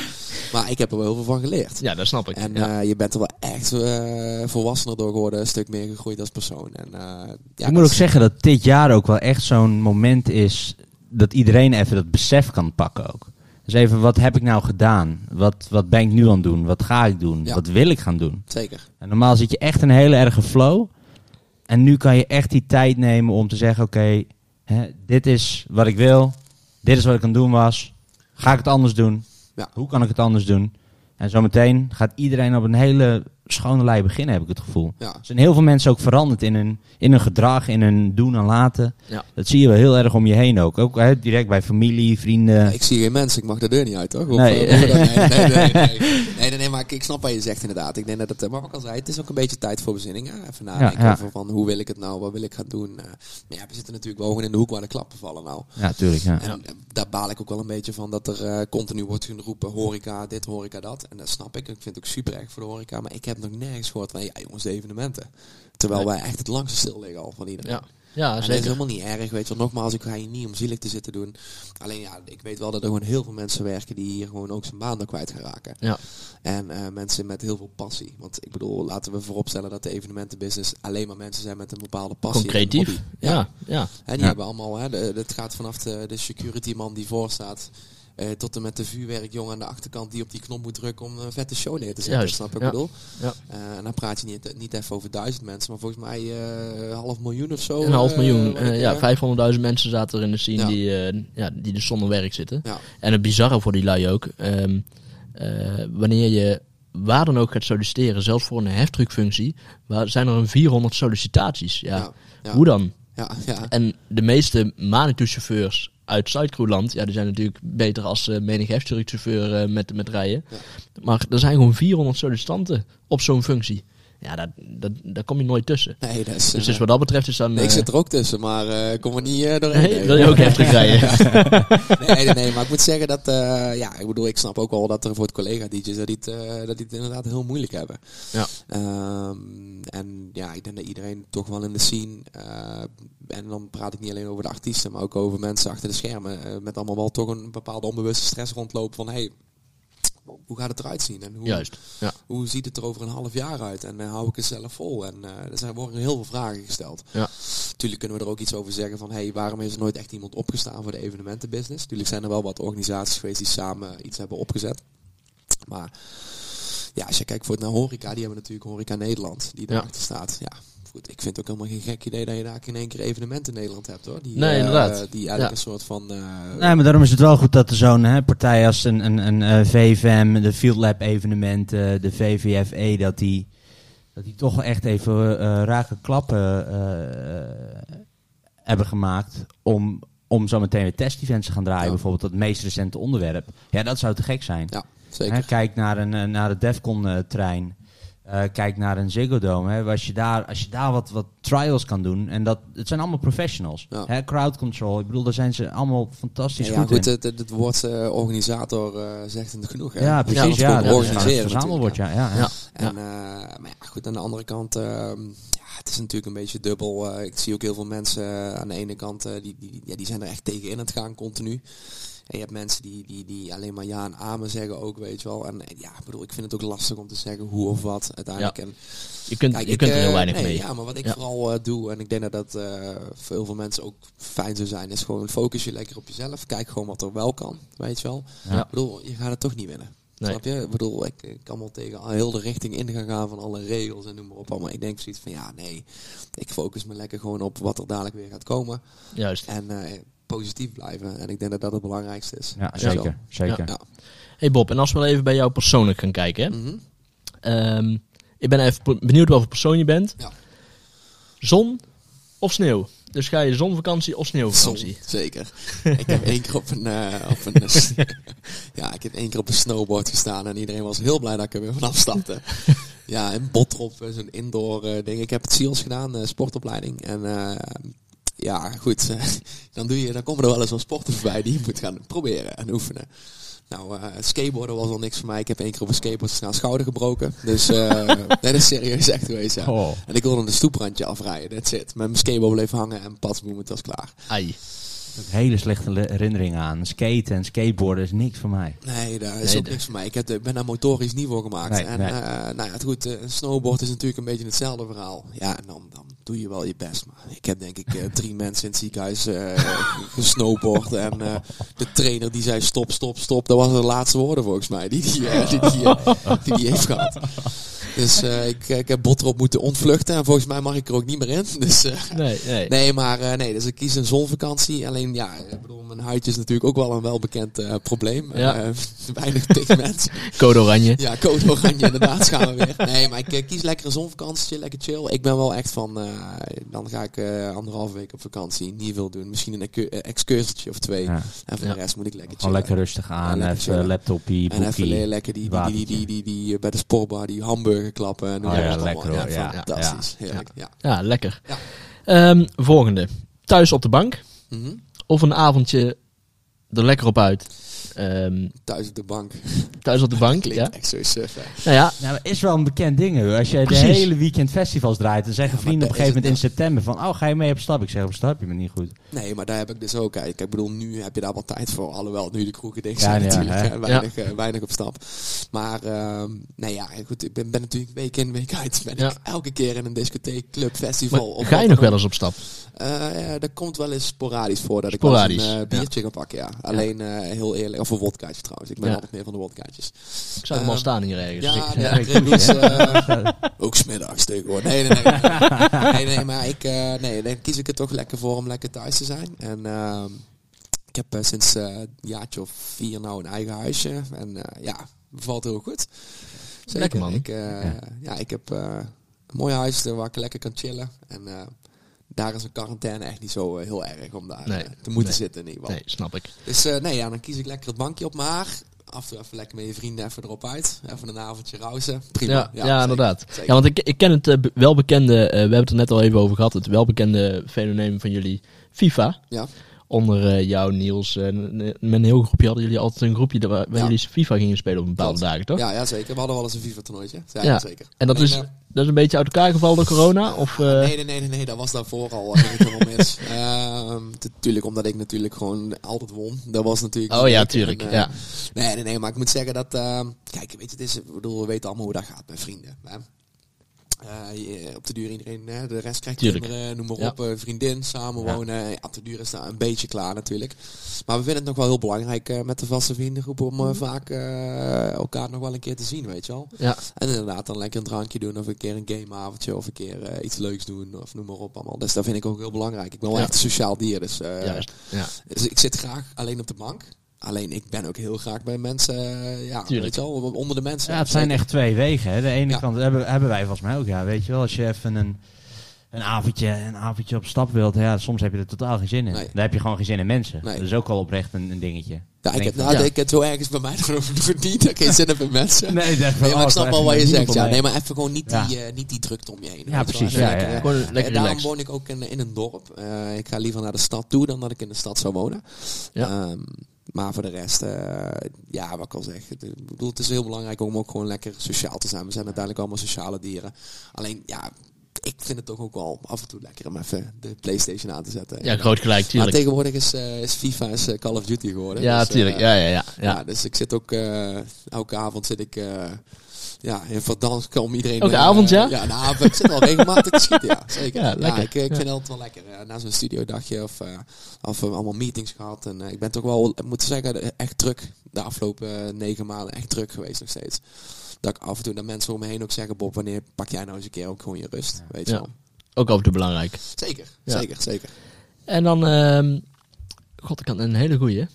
Maar ik heb er wel heel veel van geleerd.
Ja, dat snap ik.
En
ja.
eh, je bent er wel echt eh, volwassener door geworden, een stuk meer gegroeid als persoon. En, eh, ja,
ik moet ook
is-
zeggen dat dit jaar ook wel echt zo'n moment is dat iedereen even dat besef kan pakken ook. Dus even, wat heb ik nou gedaan? Wat, wat ben ik nu aan het doen? Wat ga ik doen?
Ja.
Wat wil ik gaan doen?
Zeker.
En normaal zit je echt in een hele erge flow. En nu kan je echt die tijd nemen om te zeggen, oké, dit is wat ik wil. Dit is wat ik aan het doen was. Ga ik het anders doen?
Ja.
Hoe kan ik het anders doen? En zometeen gaat iedereen op een hele schone lei beginnen, heb ik het gevoel.
Ja.
Er zijn heel veel mensen ook veranderd in hun, in hun gedrag, in hun doen en laten.
Ja.
Dat zie je wel heel erg om je heen ook. Ook hè, direct bij familie, vrienden.
Ik zie geen mensen, ik mag de deur niet uit, toch? Of,
Nee.
eh, nee, nee, nee, nee, nee. Nee, maar ik, ik snap wat je zegt inderdaad. Ik denk dat het, eh, maar wat ik al zei, het is ook een beetje tijd voor bezinning. Hè? Even nadenken over van, hoe wil ik het nou, wat wil ik gaan doen. eh. maar ja, we zitten natuurlijk wel gewoon in de hoek waar de klappen vallen nou.
Ja, tuurlijk. Ja.
En eh, daar baal ik ook wel een beetje van dat er eh, continu wordt geroepen horeca, dit, horeca, dat. En dat snap ik. Ik vind het ook super erg voor de horeca. Maar ik heb nog nergens gehoord van, ja jongens, de evenementen. Terwijl
Nee.
wij echt het langste stil liggen al van iedereen.
Ja, ja
En dat is
zeker.
helemaal niet erg, weet je wel. Nogmaals, ik ga hier niet om zielig te zitten doen. Alleen ja, ik weet wel dat er gewoon heel veel mensen werken die hier gewoon ook zijn baan door kwijt gaan raken.
Ja.
En eh, mensen met heel veel passie. Want ik bedoel, laten we vooropstellen dat de evenementenbusiness alleen maar mensen zijn met een bepaalde passie.
Creatief. Ja, ja.
En die
Ja.
hebben allemaal, hè, de, het gaat vanaf de, de security man die voor staat. Eh, tot en met de vuurwerkjongen aan de achterkant die op die knop moet drukken om een vette show neer te zetten.
Juist,
Snap
ja.
ik bedoel?
Ja.
Eh, en dan praat je niet, niet even over duizend mensen, maar volgens mij eh half miljoen of zo.
Een half miljoen. ja,
eh,
500.000 mensen zaten er in de scene
Ja.
die, ja, die dus zonder werk zitten.
Ja.
En het bizarre voor die lui ook, ehm, eh, wanneer je waar dan ook gaat solliciteren, zelfs voor een heftruckfunctie, waar zijn er een 400 sollicitaties. Ja. Hoe dan?
Ja, ja.
En de meeste Manitou-chauffeurs uit Zuidkroeland, ja, die zijn natuurlijk beter als uh, menig heftruckchauffeur eh, met, met rijden.
Ja.
Maar er zijn gewoon 400 sollicitanten op zo'n functie. Ja, dat, dat, daar kom je nooit tussen.
Nee, dat is...
Dus,
eh,
dus wat dat betreft is dan...
nee, ik
eh,
zit er ook tussen, maar eh kom er niet eh, doorheen.
nee, wil je ook heftruck rijden?
nee, nee, nee, maar ik moet zeggen dat, eh, ja, ik bedoel, ik snap ook wel dat er voor het collega-DJ's dat die het, eh, dat die het inderdaad heel moeilijk hebben.
Ja.
Ehm, en ja, ik denk dat iedereen toch wel in de scene, eh, en dan praat ik niet alleen over de artiesten, maar ook over mensen achter de schermen, eh, met allemaal wel toch een bepaalde onbewuste stress rondlopen van, hey, hoe gaat het eruit zien? En hoe,
Juist, ja.
hoe ziet het er over een half jaar uit? En eh, hou ik het zelf vol? En eh, er zijn, worden heel veel vragen gesteld.
Ja.
Tuurlijk kunnen we er ook iets over zeggen van, hey, waarom is er nooit echt iemand opgestaan voor de evenementenbusiness? Tuurlijk zijn er wel wat organisaties geweest die samen iets hebben opgezet. Maar ja, als je kijkt voor het naar horeca, die hebben natuurlijk Horeca Nederland, die
Ja.
erachter staat. Ja, goed, ik vind het ook helemaal geen gek idee dat je daar in één keer evenementen in Nederland hebt hoor. Die,
Nee,
eh,
inderdaad.
Die eigenlijk
Ja.
een soort van... eh,
Nee, maar daarom is het wel goed dat er zo'n hè, partij als een, een, een eh, VVM, de Field Lab evenementen, de VVFE, dat die, dat die toch wel echt even eh rake klappen eh, hebben gemaakt om, om zo meteen weer test-events te gaan draaien.
Ja.
Bijvoorbeeld dat meest recente onderwerp. Ja, dat zou te gek zijn.
ja, zeker.
Hè, kijk naar, een, naar de Defcon-trein. Eh, kijk naar een Ziggo Dome. Hè. Als, je daar, als je daar wat, wat trials kan doen. En dat, het zijn allemaal professionals.
Ja.
Hè, crowd control. Ik bedoel, daar zijn ze allemaal fantastisch
Ja,
goed,
goed,
in.
het, het, het woord eh, organisator eh, zegt het genoeg. Hè?
Ja, precies. Ja, dat
organiseren
het
natuurlijk,
ja. ja, ja.
Ja.
En, maar ja, goed, aan de andere kant, ehm, ja, het is natuurlijk een beetje dubbel. Ik zie ook heel veel mensen aan de ene kant, die, die, ja, die zijn er echt tegen in het gaan continu. En je hebt mensen die, die, die alleen maar ja en amen zeggen ook, weet je wel. En eh, ja, ik bedoel, ik vind het ook lastig om te zeggen hoe of wat uiteindelijk. En,
Je kunt,
Kijk,
je
ik,
kunt er heel
eh,
weinig
nee,
mee.
Ja, maar wat ik
Ja.
vooral eh, doe, en ik denk dat dat voor heel veel mensen ook fijn zou zijn, is gewoon focus je lekker op jezelf. Kijk gewoon wat er wel kan, weet je wel.
Ja.
Ik bedoel, je gaat het toch niet winnen.
Nee.
Snap je? Ik bedoel, ik, ik kan wel tegen al heel de richting in gaan gaan van alle regels en noem maar op. allemaal. ik denk zoiets van, ja, nee, ik focus me lekker gewoon op wat er dadelijk weer gaat komen.
Juist.
En positief blijven. En ik denk dat dat het belangrijkste is.
Ja, zeker. zeker.
Ja.
Hey Bob, en als we wel even bij jou persoonlijk gaan kijken. Hè?
Mhm.
Ehm, ik ben even benieuwd wat voor persoon je bent.
Ja.
Zon of sneeuw? Dus ga je zonvakantie of sneeuwvakantie?
Zon, zeker. ik heb één keer op een, eh, op een ja, ik heb één keer op een snowboard gestaan en iedereen was heel blij dat ik er weer vanaf stapte. ja, in Botrop, zo'n indoor eh, ding. Ik heb het SEALS gedaan, eh, sportopleiding. En eh, ja, goed, dan, doe je, dan komen er wel eens wel sporten voorbij die je moet gaan proberen en oefenen. Nou, eh, skateboarden was al niks voor mij. Ik heb één keer op een skateboard gestaan, schouder gebroken. Dus eh dat is serieus echt geweest, ja.
Oh.
En ik wilde een stoeprandje afrijden, that's it. Met mijn skateboard bleef hangen en patsboom, het was klaar.
Ai.
Hele slechte le- herinneringen aan. Skaten en skateboarden is niks voor mij.
Nee, daar is
Nee,
ook niks voor mij. Ik, heb, ben daar motorisch niet voor gemaakt.
Nee,
en
nee.
eh, nou ja, het goed, eh, een snowboard is natuurlijk een beetje hetzelfde verhaal. Ja, en dan, dan doe je wel je best. Maar ik heb denk ik eh, drie mensen in het ziekenhuis eh gesnowboard. En eh, de trainer die zei stop, stop, stop. Dat was de laatste woorden volgens mij die die, die, die, die, die heeft gehad. Dus eh, ik, ik heb Botrop moeten ontvluchten. En volgens mij mag ik er ook niet meer in. Dus eh,
Nee, nee.
Nee, maar eh, nee, dus ik kies een zonvakantie. Alleen ja, ik bedoel, mijn huidje is natuurlijk ook wel een welbekend eh, probleem.
Ja.
Eh, weinig pigment.
Code oranje.
ja, code oranje inderdaad, gaan we weer. Nee, maar ik eh, kies lekker een zonvakantie, lekker chill. Ik ben wel echt van, eh, dan ga ik eh anderhalve week op vakantie, niet veel doen. Misschien een excu- excursietje of twee.
Ja.
En voor
Ja.
de rest moet ik lekker
Gewoon
chillen.
lekker rustig aan.
Ja, lekker
even laptopie,
En even lekker die, die, die, die, die, die, die, bij de sportbar die hamburger klappen. En
Oh ja, lekker hoor, ja,
fantastisch. Heerlijk, ja.
Ja, lekker.
Ja.
Ehm, volgende. Thuis op de bank
Mhm.
Of een avondje er lekker op uit? Ehm,
Thuis op de bank.
thuis op de bank, ja.
echt zo.
Nou ja,
Nou, is wel een bekend ding. Hoor. Als je
Precies.
de hele weekend festivals draait, dan zeggen
Ja,
vrienden op een gegeven moment in september van, oh, ga je mee op stap? Ik zeg, op stap, je bent niet goed.
Nee, maar daar heb ik dus ook. Kijk, ik bedoel, nu heb je daar wel tijd voor. Alhoewel, nu de kroegen dicht
Ja,
zijn
ja,
natuurlijk.
hè.
hè, weinig, eh, weinig op stap. Maar, ehm nee ja, goed. Ik ben, ben natuurlijk week in, week uit. Ben
Ja.
ik elke keer in een discotheek, club, festival.
maar
of
ga je nog wel eens op stap?
Eh, ja, dat komt wel eens sporadisch voor dat
Sporadisch,
ik een
ja.
eh, biertje ga pakken, ja. Alleen eh, heel eerlijk, of een wodkaatje trouwens. Ik ben
Ja.
altijd meer van de wodkaatjes.
Ik zag hem al
Ehm,
staan hier ergens.
Ja,
ja, hoef
eh, ook smiddags tegenwoordig. Nee, nee, nee. nee, nee, maar ik, eh, nee, dan kies ik er toch lekker voor om lekker thuis te zijn. En ehm, ik heb eh, sinds eh, een jaartje of vier nou een eigen huisje. En eh, ja, bevalt heel goed. Zeker.
Lekker, man.
Ik,
Ja.
ja. ik heb een mooi huis waar ik lekker kan chillen. En daar is een quarantaine echt niet zo eh, heel erg om daar
Nee.
eh, te moeten
Nee.
zitten in ieder geval.
Nee, snap ik.
Dus eh, nee, ja, dan kies ik lekker het bankje op mijn haar. Af en toe even lekker met je vrienden even erop uit. Even een avondje rousen. Prima.
Ja, ja,
zeker.
inderdaad.
Zeker.
Ja, want ik, ik ken het be- welbekende, we hebben het er net al even over gehad, het welbekende fenomeen van jullie FIFA.
Ja.
Onder eh, jou, Niels, en met een heel groepje hadden jullie altijd een groepje waar, waar
Ja.
jullie FIFA gingen spelen op bepaalde
Klopt.
dagen, toch?
Ja, ja, zeker. We hadden wel eens een FIFA-toernooitje. Ja,
Ja.
zeker.
En dat is, dat is een beetje uit elkaar gevallen door corona? Of, eh,
nee, nee, nee, nee, nee, dat was daarvoor al. eh, mis. Ehm, Natuurlijk, omdat ik natuurlijk gewoon altijd won. Dat was natuurlijk...
Oh ja, tuurlijk.
En, eh,
ja.
Nee, nee, nee, maar ik moet zeggen dat... ehm, kijk, weet je, het is, bedoel, we weten allemaal hoe dat gaat met vrienden. Hè? Eh, je- op de duur iedereen, hè, de rest krijgt
Tuurlijk.
kinderen, noem maar
Ja.
op, eh, vriendin, samenwonen. Ja. op de duur is dat een beetje klaar natuurlijk. Maar we vinden het nog wel heel belangrijk eh, met de vaste vriendengroep om
Mhm.
eh, vaak eh, elkaar nog wel een keer te zien, weet je wel.
ja.
En inderdaad dan lekker een drankje doen of een keer een gameavondje of een keer eh, iets leuks doen of noem maar op allemaal. Dus dat vind ik ook heel belangrijk. Ik ben wel echt een sociaal dier, dus, eh,
Juist. Ja.
dus ik zit graag alleen op de bank. Alleen ik ben ook heel graag bij mensen, eh, ja,
Tuurlijk.
weet je wel, onder de mensen.
Ja, het zijn echt twee wegen. Hè. De ene
Ja.
kant hebben, hebben wij volgens mij ook. Ja, weet je wel, als je even een, een, avondje, een avondje op stap wilt, ja, soms heb je er totaal geen zin in.
Nee.
Dan heb je gewoon geen zin in mensen.
Nee.
Dat is ook al oprecht een, een dingetje.
Ja, ik heb, nou,
Ja.
ik heb zo ergens bij mij nog niet dat ik geen zin heb in mensen.
Nee, dat
Nee, maar ik snap wel wat je zegt. Ja.
Nee,
maar even gewoon niet,
Ja.
die, eh, niet die drukte om je heen.
Ja, precies. Ja,
lekker,
ja, ja.
eh,
lekker
daarom woon ik ook in, in een dorp. Eh, ik ga liever naar de stad toe dan dat ik in de stad zou wonen.
Ja.
Ehm, maar voor de rest, eh, ja, wat ik al zeg. Ik bedoel, het is heel belangrijk om ook gewoon lekker sociaal te zijn. We zijn uiteindelijk allemaal sociale dieren. Alleen, ja, ik vind het toch ook wel af en toe lekker om even de Playstation aan te zetten.
Ja, groot gelijk,
Maar
tuurlijk.
tegenwoordig is, eh, is FIFA is eh, Call of Duty geworden.
Ja,
Dus, eh,
tuurlijk. Ja, ja, ja.
ja.
ja.
dus ik zit ook, eh, elke avond zit ik, eh, ja, in Verdans om iedereen...
Elke
eh,
avond, ja?
Ja, nou, ik zit al regelmatig te schieten, ja. Zeker.
Ja,
Ja,
lekker.
ik, ik
Ja.
vind het altijd wel lekker. eh, na zo'n studiodagje of, eh, of we allemaal meetings gehad. En eh, ik ben toch wel, ik moet zeggen, echt druk. De afgelopen eh, negen maanden echt druk geweest nog steeds. Dat ik af en toe naar mensen om me heen ook zeggen, Bob, wanneer pak jij nou eens een keer ook gewoon je rust? Weet je
Ja.
wel.
Ook af en toe belangrijk.
Zeker,
Ja.
zeker, zeker.
En dan, ehm, god, ik had een hele goeie.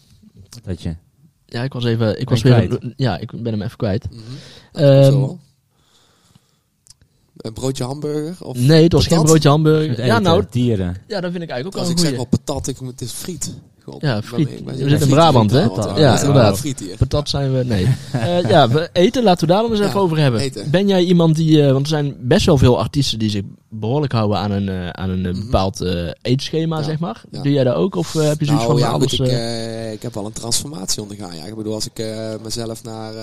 Dat je.
Ja, ik was even, ik was weer, ja, ik ben hem even kwijt.
Wel. Een broodje hamburger? Of
Nee, het was geen broodje hamburger.
Met
Ja, nou,
dieren.
ja, dat vind ik eigenlijk ook
Als
wel
ik
een
zeg wel patat, ik moet het is friet. God,
Ja, friet. We zitten in Brabant, hè? Ja, inderdaad. Patat zijn we, nee. Eh, ja, we eten, laten we daar dan eens
Ja,
even over hebben.
eten.
Ben jij iemand die, eh, want er zijn best wel veel artiesten die zich behoorlijk houden aan een, eh, aan een
Mhm.
bepaald eetschema,
Ja,
zeg maar. Doe jij dat ook? Of heb je zoiets
Nou
van
ja,
alles?
goed, ik, ik heb wel een transformatie ondergaan. Ja. Ik bedoel, als ik mezelf naar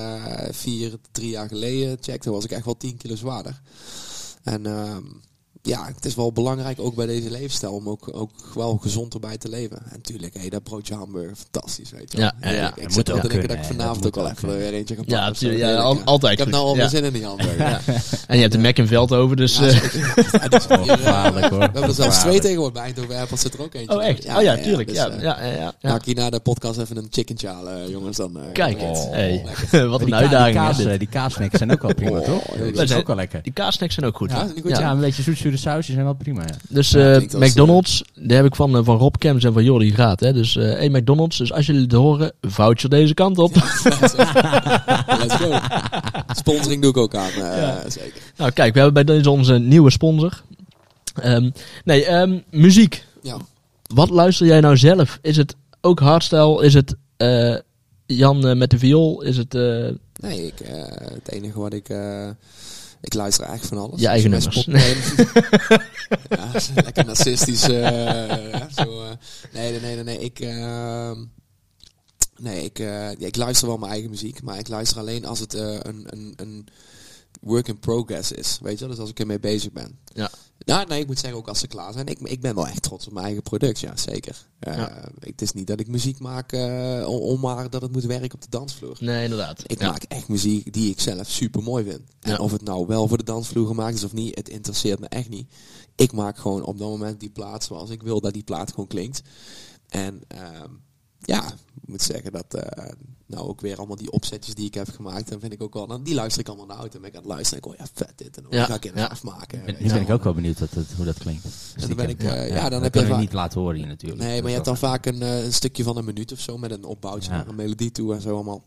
vier, drie jaar geleden checkte, was ik echt wel 10 kilo zwaarder. En ehm, ja, het is wel belangrijk ook bij deze levensstijl om ook, ook wel gezond erbij te leven. En natuurlijk, hey, dat broodje hamburger, fantastisch, weet je wel.
Ja, ja, ja.
Dat
Ik
moet
zit wel
ook
te denken dat ik vanavond
Dat
ook wel
moet
even weer eentje ga
ja,
pakken.
ja,
Heerlijk,
al- altijd
Ik heb nou al
Ja.
mijn zin in die hamburger.
ja. En je hebt de Mac dus...
Ja,
eh,
zeker. Ja, die is eh,
Gevaarlijk, hoor.
We hebben er zelfs twee tegenwoordig bij Eindhoven Airport zit er ook eentje.
oh, echt?
Ja,
oh ja,
ja,
tuurlijk.
dus,
Ja,
eh,
ja, ja, ja, ja.
Maak hier na de podcast even een chicken halen, jongens. Dan, eh,
Kijk,
het.
Oh.
wat een uitdaging.
Eh, die kaasnacks zijn ook wel prima,
Oh,
toch? Dat is ook wel lekker.
Die kaasnacks zijn ook goed.
Ja, is
Ja,
ja.
een beetje zoetzure sausjes zijn wel prima, ja.
Dus
Ja,
eh, McDonald's, die heb ik van, eh, van Rob Kems en van Jordi Graat. Hè? Dus eh hey McDonald's, dus als jullie het horen, voucher deze kant op.
Let's go. Sponsoring doe ik ook aan, eh, zeker.
Nou kijk, we hebben bij deze onze nieuwe sponsor. Ehm, nee, ehm, muziek.
Ja.
Wat luister jij nou zelf? Is het ook hardstyle? Is het eh, Jan met de viool? Is het... eh,
Nee, ik, eh, het enige wat ik... ik luister eigenlijk van alles.
Je eigen nummers.
Spot- ja, lekker narcistisch. eh, ja, zo, eh. nee, nee, nee, nee, nee. Ik, ehm, nee, ik, eh, ik luister wel mijn eigen muziek. Maar ik luister alleen als het een, een, een work in progress is. Weet je wel? Dus als ik ermee bezig ben.
Ja.
Nou, nee, ik moet zeggen ook als ze klaar zijn. Ik, ik ben wel echt trots op mijn eigen product, ja, zeker. Eh,
Ja.
Het is niet dat ik muziek maak eh, om, om maar dat het moet werken op de dansvloer.
nee, inderdaad.
Ik
Ja.
maak echt muziek die ik zelf super mooi vind. En
Ja.
of het nou wel voor de dansvloer gemaakt is of niet, het interesseert me echt niet. Ik maak gewoon op dat moment die plaat zoals ik wil dat die plaat gewoon klinkt. En ehm, ja, ik moet zeggen dat eh, nou ook weer allemaal die opzetjes die ik heb gemaakt, dan vind ik ook wel, dan, die luister ik allemaal naar de auto en ben ik aan het luisteren. En ik hoor, ja vet dit en dan
Ja,
ga ik in
ja.
afmaken.
Ben
je
ik ook wel benieuwd wat het, hoe dat klinkt.
En dan ben ik, eh, ja, dan
dat
heb je
je
va-
niet laten horen hier natuurlijk.
Nee,
Dat
maar je hebt dan vaak een, eh, een stukje van een minuut of zo met een opbouwtje
Ja.
naar een melodie toe en zo allemaal.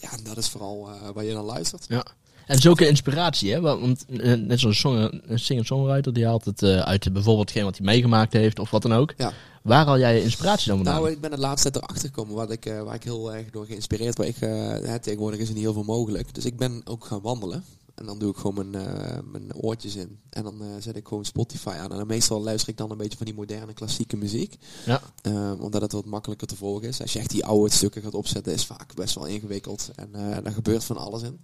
Ja, en dat is vooral eh, waar je dan luistert.
Ja. En zulke inspiratie, hè? wa- Want net zo'n song- een singer-songwriter, die haalt het uit bijvoorbeeld hetgeen wat hij meegemaakt heeft of wat dan ook.
Ja.
Waar haal jij je inspiratie dan vandaan?
Nou, ik ben de laatste tijd erachter gekomen wat ik, eh, waar ik heel erg door geïnspireerd word. Ik, eh, tegenwoordig is er niet heel veel mogelijk. Dus ik ben ook gaan wandelen. En dan doe ik gewoon mijn, eh, mijn oortjes in. En dan zet ik gewoon Spotify aan. En dan meestal luister ik dan een beetje van die moderne klassieke muziek.
Ja.
Omdat het wat makkelijker te volgen is. Als je echt die oude stukken gaat opzetten, is vaak best wel ingewikkeld. En eh daar gebeurt van alles in.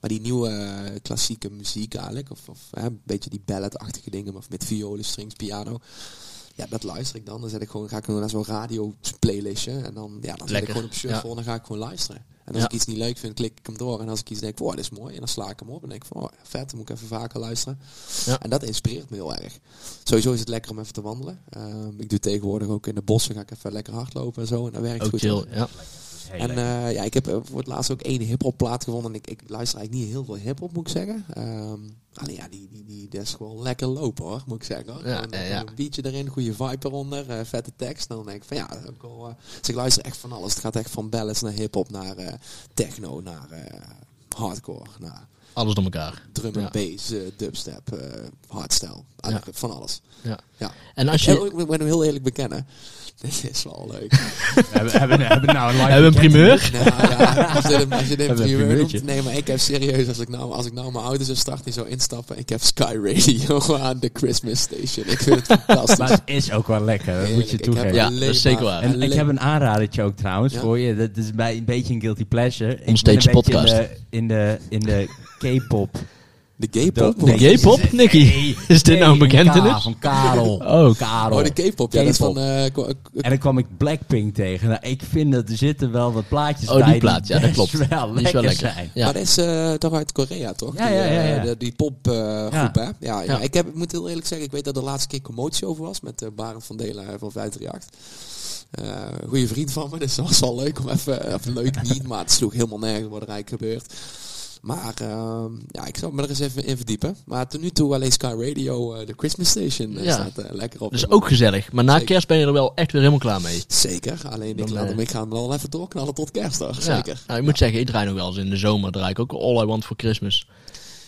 Maar die nieuwe klassieke muziek eigenlijk, of, of een beetje die balladachtige dingen, maar met violen, strings, piano. Ja, dat luister ik dan. Dan zet ik gewoon, ga ik gewoon naar zo'n radio playlistje. En dan, ja, dan zet ik gewoon op shuffle
Ja.
en dan ga ik gewoon luisteren. En als
Ja.
ik iets niet leuk vind, klik ik hem door. En als ik iets denk, wow, dit is mooi, en dan sla ik hem op. En denk ik van, oh, vet, dan moet ik even vaker luisteren.
Ja.
En dat inspireert me heel erg. Sowieso is het lekker om even te wandelen. Ehm, ik doe tegenwoordig ook in de bossen, ga ik even lekker hardlopen en zo. En dat werkt
ook
goed.
chill, ja.
Heel
En eh, ja, ik heb eh, voor het laatst ook één hip-hop plaat gevonden. En ik, ik luister eigenlijk niet heel veel hip-hop, moet ik zeggen. Ehm alleen ja, die, die, die, dat is gewoon lekker lopen hoor, moet ik zeggen. Hoor.
Ja, ja,
eh,
ja.
Een beatje erin, goede vibe eronder, eh, vette tekst. Dan denk ik van ja, dat heb ik wel, eh, dus ik luister echt van alles. Het gaat echt van ballads naar hip-hop, naar eh, techno, naar eh, hardcore, naar
Alles door elkaar.
drum en
Ja.
bass, dubstep, eh, hardstyle. Eigenlijk van alles.
Ja.
Ja.
En als je...
ik moet hem heel eerlijk bekennen. Dit is wel leuk.
We hebben, hebben, hebben nou een
Hebben een primeur?
Nou ja, als je dit, als je dit
Hebben we een
primeur noemt. Nee, maar ik heb serieus, als ik nou, als ik nou mijn auto zou starten, zou instappen. Ik heb Sky Radio aan de Christmas Station. Ik vind het fantastisch.
Maar het is ook wel lekker, dat moet je toegeven.
Ja, dat is zeker waar.
En
alleen-
ik heb een aanradertje ook trouwens
Ja?
voor je. Dat is bij een beetje een guilty pleasure. Ik ben
Onstage
een beetje
podcast.
In de, in de, in de K-pop
De gay-pop?
Nee.
De J-pop, Nicky? Is dit nou een bekentenis?
K van Karel.
Oh.
Karel.
Oh, de K-pop. Ja, dat is
K-pop.
van... eh, ko-
En dan kwam ik Blackpink tegen. Nou, ik vind dat er zitten wel wat plaatjes
Oh, die
bij
plaat, ja, dat klopt.
Wel
Die is wel
lekker zijn.
Ja.
Maar dat is eh, toch uit Korea, toch?
Ja,
die,
ja, ja,
eh,
ja.
die popgroep,
Ja.
hè? Ja, ja,
Ja.
Ik, heb, ik moet heel eerlijk zeggen, ik weet dat er de laatste keer commotie over was met uh, Barend van Delen van 538. Uh, goede vriend van me, dus dat was wel leuk om even, even leuk niet, maar het sloeg helemaal nergens wat er eigenlijk gebeurt. Maar ehm, ja, ik zou me er eens even in verdiepen. Maar tot nu toe alleen Sky Radio, eh, de Christmas Station, eh,
Ja.
staat eh, lekker op.
Dat is ook gezellig. Maar na
Zeker.
kerst ben je er wel echt weer helemaal klaar mee.
Zeker, alleen ik, laat hem, ik ga hem wel even doorknallen tot kerst, toch?
Ja.
Zeker.
Nou, ik moet zeggen, ik draai nog wel eens in de zomer. Draai ik ook All I Want For Christmas.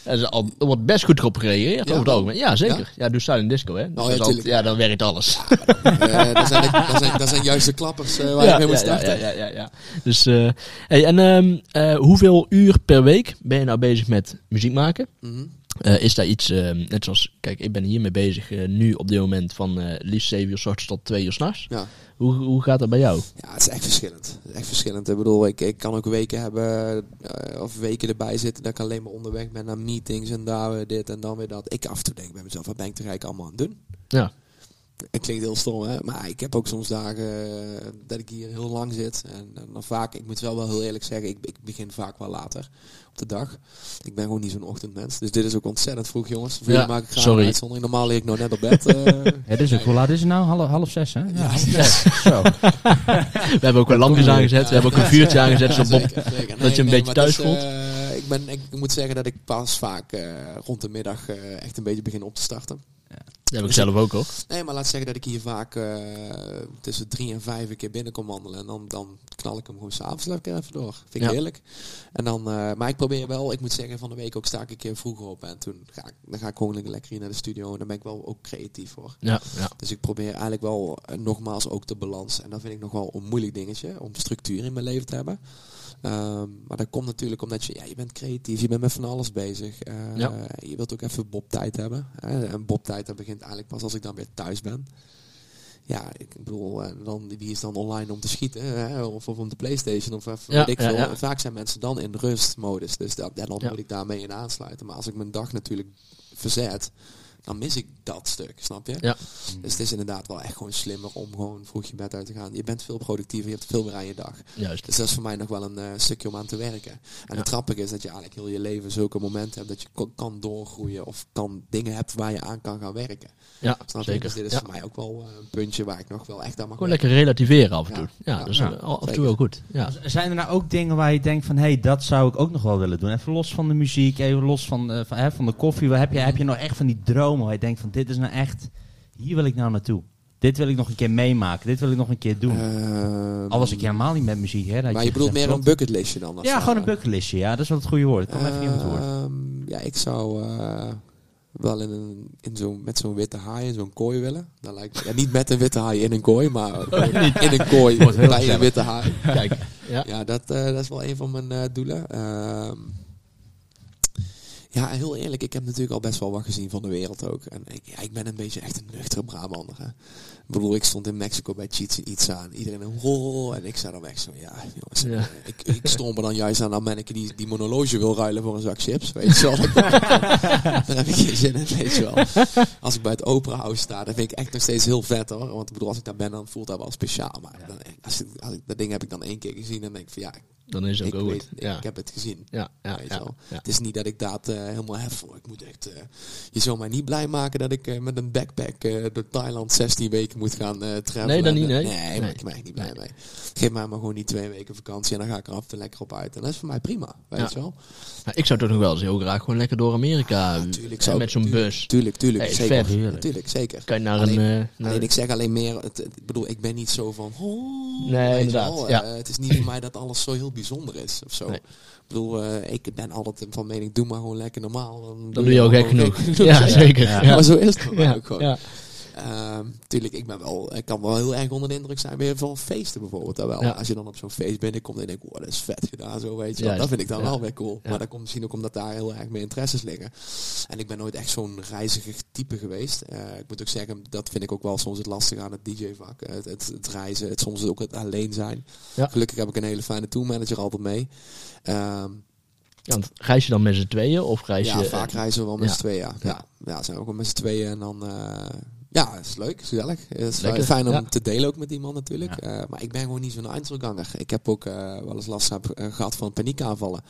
Er, al, er wordt best goed op gereageerd
Ja.
over het algemeen. Ja, zeker. Ja, doe silent disco, hè. Dus
ja,
dat ja, dan werkt alles.
Eh, dat, zijn dat, zijn, dat zijn juist de klappers eh, waar je mee moet starten.
Ja, ja, ja, ja. Dus, eh, hey, en ehm, eh, hoeveel uur per week ben je nou bezig met muziek maken?
Mhm.
Eh, is daar iets, ehm, net zoals, kijk, ik ben hiermee bezig eh, nu op dit moment van eh liefst 7 uur s ochtends tot 2 uur s'nachts.
Ja.
Hoe, hoe gaat dat bij jou?
Ja, het is echt verschillend. Het is echt verschillend. Ik bedoel, ik, ik kan ook weken hebben, of weken erbij zitten, dat ik alleen maar onderweg ben naar meetings en daar dit en dan weer dat. Ik af en toe denk bij mezelf, wat ben ik toch eigenlijk allemaal aan het doen?
Ja.
Het klinkt heel stom, hè? maar ik heb ook soms dagen dat ik hier heel lang zit. En, en dan vaak, ik moet wel wel heel eerlijk zeggen, ik, ik begin vaak wel later de dag. Ik ben gewoon niet zo'n ochtendmens. Dus dit is ook ontzettend vroeg, jongens. Voor
Ja,
maak ik graag
sorry.
een uitzondering. Normaal lig ik nog net op bed. eh.
Ja, dit is ook, hoe laat is het nou? Half, half zes, hè? Ja, half
Ja.
zes. Zo.
We hebben ook wel lampjes aangezet, we hebben ook een vuurtje aangezet. Zodat dat je een beetje thuis
het is,
voelt.
eh, ik, ben, ik moet zeggen dat ik pas vaak eh, rond de middag eh, echt een beetje begin op te starten.
Dat heb ik zelf ook hoor.
Nee, maar laat zeggen dat ik hier vaak eh, tussen drie en vijf een keer binnen kom wandelen. En dan, dan knal ik hem gewoon s'avonds lekker even door. Vind ik
Ja.
heerlijk. En dan, eh, maar ik probeer wel, ik moet zeggen, van de week ook sta ik een keer vroeger op. En toen ga ik, dan ga ik gewoon lekker hier naar de studio. En dan ben ik wel ook creatief voor.
Ja, ja.
Dus ik probeer eigenlijk wel eh, nogmaals ook de balans. En dat vind ik nog wel een moeilijk dingetje. Om structuur in mijn leven te hebben. Ehm, maar dat komt natuurlijk omdat je, ja, je bent creatief. Je bent met van alles bezig. Eh,
Ja.
Je wilt ook even Bob-tijd hebben. hè. en Bob-tijd begint eigenlijk pas als ik dan weer thuis ben. Ja, ik bedoel, eh, dan, wie is dan online om te schieten? Hè? Of, of om de Playstation of even,
Ja,
ik
ja,
veel.
ja.
Vaak zijn mensen dan in rustmodus. Dus dat, ja, dan moet ik daarmee in aansluiten. Maar als ik mijn dag natuurlijk verzet, dan mis ik dat stuk, snap je?
Ja.
Dus het is inderdaad wel echt gewoon slimmer om gewoon vroeg je bed uit te gaan. Je bent veel productiever, je hebt veel meer aan je dag.
Juist.
Dus dat is voor mij nog wel een eh, stukje om aan te werken. En
Ja.
het grappige is dat je eigenlijk heel je leven zulke momenten hebt dat je kan doorgroeien of kan dingen hebt waar je aan kan gaan werken.
Ja,
Snap je?
zeker.
Dus dit is
Ja.
voor mij ook wel eh, een puntje waar ik nog wel echt aan mag
Gewoon lekker relativeren af en toe. Ja,
Ja.
dat is
Ja,
eh, af en toe wel goed. Ja.
Zijn er nou ook dingen waar je denkt van, hé, hey, dat zou ik ook nog wel willen doen? Even los van de muziek, even los van, eh, van, hè, van de koffie. Waar Heb je, heb je nog echt van die dromen waar je denkt van, dit is nou echt, hier wil ik nou naartoe. Dit wil ik nog een keer meemaken, dit wil ik nog een keer doen.
Ehm,
Al was ik helemaal niet met muziek, hè. dat
maar
je
je bedoelt meer een bucketlistje dan?
Ja,
zo?
gewoon een bucketlistje, ja. Dat is wel het goede woord. Ik kwam even het woord.
Ehm, ja, ik zou eh, wel in een, in zo'n met zo'n witte haai in zo'n kooi willen. Dat lijkt, ja, niet met een witte haai in een kooi, maar gewoon in een kooi bij een witte haai.
Kijk, ja.
Ja, dat, eh, dat is wel een van mijn eh, doelen. Ja, heel eerlijk, ik heb natuurlijk al best wel wat gezien van de wereld ook. En ik, ja, ik ben een beetje echt een nuchtere Brabander. Hè. Ik bedoel, ik stond in Mexico bij Itza en iedereen een rol. En ik zei dan echt zo, ja, jongens.
Ja.
eh, Ik, ik stond me dan juist aan dat manneke die, die monologe wil ruilen voor een zak chips. Weet je wel. Daar heb ik geen zin in, weet je wel. Als ik bij het Opera House sta, dan vind ik echt nog steeds heel vet hoor. Want ik bedoel, als ik daar ben, dan voelt dat wel speciaal. Maar dan, als ik, als ik, dat ding heb ik dan één keer gezien en denk ik van ja,
Dan is het ook
weet,
goed.
ik,
Ja,
ik heb het gezien.
ja, ja,
weet je
ja,
wel.
ja.
Het is niet dat ik dat eh, helemaal hef voor. Ik moet echt. eh, je zou mij niet blij maken dat ik eh, met een backpack door Thailand 16 weken moet gaan eh travelen.
Nee, dat
En,
niet, nee.
Nee,
Nee.
ben ik ben echt niet blij mee. Geef mij maar gewoon die twee weken vakantie en dan ga ik er af en lekker op uit. En dat is voor mij prima, weet je wel.
Nou, ik zou toch nog wel eens heel graag gewoon lekker door Amerika.
Tuurlijk, zou-
met zo'n bus.
Tuurlijk, tuurlijk.
Hey,
zeker.
vet.
Tuurlijk, zeker.
Kan je naar
Alleen-
een... naar-
Alleen ik zeg alleen meer, het- ik bedoel, ik ben niet zo van. Oh,
Nee,
je
inderdaad,
wel,
ja.
eh, het is niet voor mij dat alles zo heel bijzonder is of zo.
Nee.
Ik bedoel, eh, ik ben altijd van mening, doe maar gewoon lekker normaal. Dan,
Dan doe je al gek
gewoon
genoeg. Ja, zeker.
Ja.
Maar zo is het ook gewoon.
Ja.
Ehm, tuurlijk, ik ben wel, ik kan wel heel erg onder de indruk zijn weer van feesten bijvoorbeeld. Daar wel.
Ja.
Als je dan op zo'n feest binnenkomt en je denkt, wow, dat is vet gedaan, zo weet je. Dat vind ik dan
Ja.
wel weer cool.
Ja.
Maar dat komt misschien ook omdat daar heel erg meer interesses liggen. En ik ben nooit echt zo'n reiziger type geweest. Eh, ik moet ook zeggen, dat vind ik ook wel soms het lastige aan het DJ-vak. Het, het, het reizen, het soms ook het alleen zijn.
Ja.
Gelukkig heb ik een hele fijne tourmanager altijd mee.
Ja, want reis je dan met z'n tweeën of reis
ja,
je...
vaak reizen we wel met
ja.
z'n tweeën. Ja. Ja. ja, zijn we ook wel met z'n tweeën en dan... eh, ja, het is leuk, gezellig. Het is
Lekker,
fijn om
ja.
te delen ook met iemand natuurlijk. Eh, maar ik ben gewoon niet zo'n Einzelganger. Ik heb ook eh, wel eens last heb, eh, gehad van paniekaanvallen.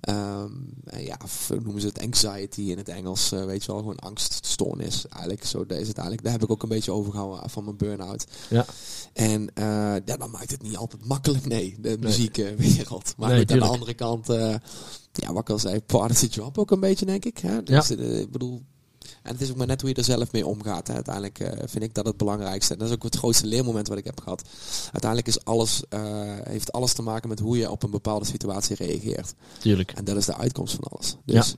En ja, of noemen ze het anxiety in het Engels. weet je wel, gewoon angststoornis. Eigenlijk, zo is het eigenlijk. Daar heb ik ook een beetje overgehouden van mijn burn-out.
Ja.
En ja, dan maakt het niet altijd makkelijk, nee, de muziekwereld. Maar
Nee,
aan de andere kant, ja, wat ik al zei, part of the job ook een beetje, denk ik. Hè? Dus, eh, ik bedoel, en het is ook maar net hoe je er zelf mee omgaat. Hè. Uiteindelijk eh, vind ik dat het belangrijkste. En dat is ook het grootste leermoment wat ik heb gehad. Uiteindelijk is alles, eh, heeft alles te maken met hoe je op een bepaalde situatie reageert.
Tuurlijk.
En dat is de uitkomst van alles. Dus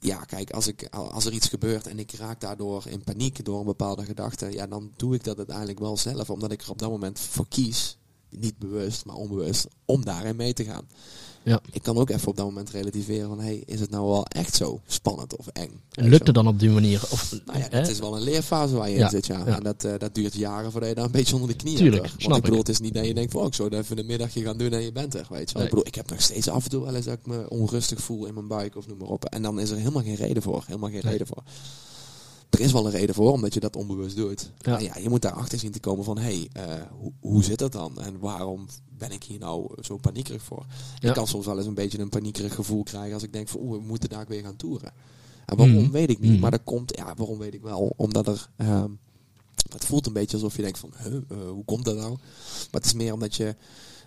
ja, kijk, als, ik, als er iets gebeurt en ik raak daardoor in paniek door een bepaalde gedachte, ja, dan doe ik dat uiteindelijk wel zelf, omdat ik er op dat moment voor kies, niet bewust, maar onbewust, om daarin mee te gaan.
Ja.
Ik kan ook even op dat moment relativeren van, hey, is het nou wel echt zo spannend of eng?
En lukt het dan op die manier? Of,
Nou ja, het is wel een leerfase waar je
Ja,
in zit, ja.
ja.
En dat, eh, dat duurt jaren voordat je daar een beetje onder de knieën
Tuurlijk,
hebt. hoor.
snap
Want ik bedoel, het is niet dat je denkt van, oh, ik zou het even een middagje gaan doen en je bent er, weet je wel.
Nee.
Ik bedoel, ik heb nog steeds af en toe wel eens dat ik me onrustig voel in mijn buik of noem maar op. En dan is er helemaal geen reden voor, helemaal geen
Nee.
reden voor. Er is wel een reden voor, omdat je dat onbewust doet.
Ja.
Ja. ja, je moet daarachter zien te komen van, hé, hey, eh, hoe, hoe zit dat dan? En waarom ben ik hier nou zo paniekerig voor?
Ja.
Ik kan soms wel eens een beetje een paniekerig gevoel krijgen als ik denk van, oeh, we moeten daar weer gaan toeren. En waarom
Mhm.
weet ik niet,
Mhm.
maar dat komt, ja, waarom weet ik wel? Omdat er, ehm, het voelt een beetje alsof je denkt van, huh, eh, hoe komt dat nou? Maar het is meer omdat je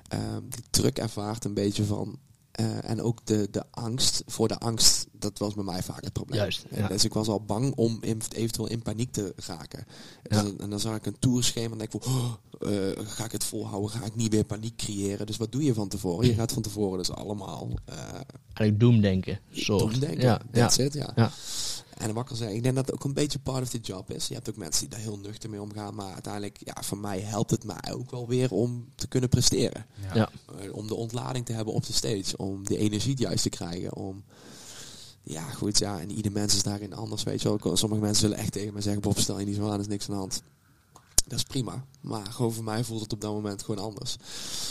ehm, die druk ervaart een beetje van, eh, en ook de, de angst voor de angst, dat was bij mij vaak het probleem.
Juist, ja.
Dus ik was al bang om in- eventueel in paniek te raken. En,
Ja.
dan, en dan zag ik een tourschema en denk ik van, oh, eh, ga ik het volhouden? Ga ik niet weer paniek creëren? Dus wat doe je van tevoren? Je gaat van tevoren dus allemaal uh,
Eigenlijk doemdenken. Soort.
doemdenken.
Ja, ja.
That's it, ja. En wat ik al zei, ik denk dat het ook een beetje part of the job is. Je hebt ook mensen die daar heel nuchter mee omgaan. Maar uiteindelijk, ja, voor mij helpt het mij ook wel weer om te kunnen presteren.
Ja.
Eh, om de ontlading te hebben op de stage. Om de energie juist te krijgen. Om, ja, goed, ja. En ieder mens is daarin anders, weet je wel. Sommige mensen zullen echt tegen me zeggen, Bob, stel je niet zo aan, er is niks aan de hand. Dat is prima. Maar gewoon voor mij voelt het op dat moment gewoon anders.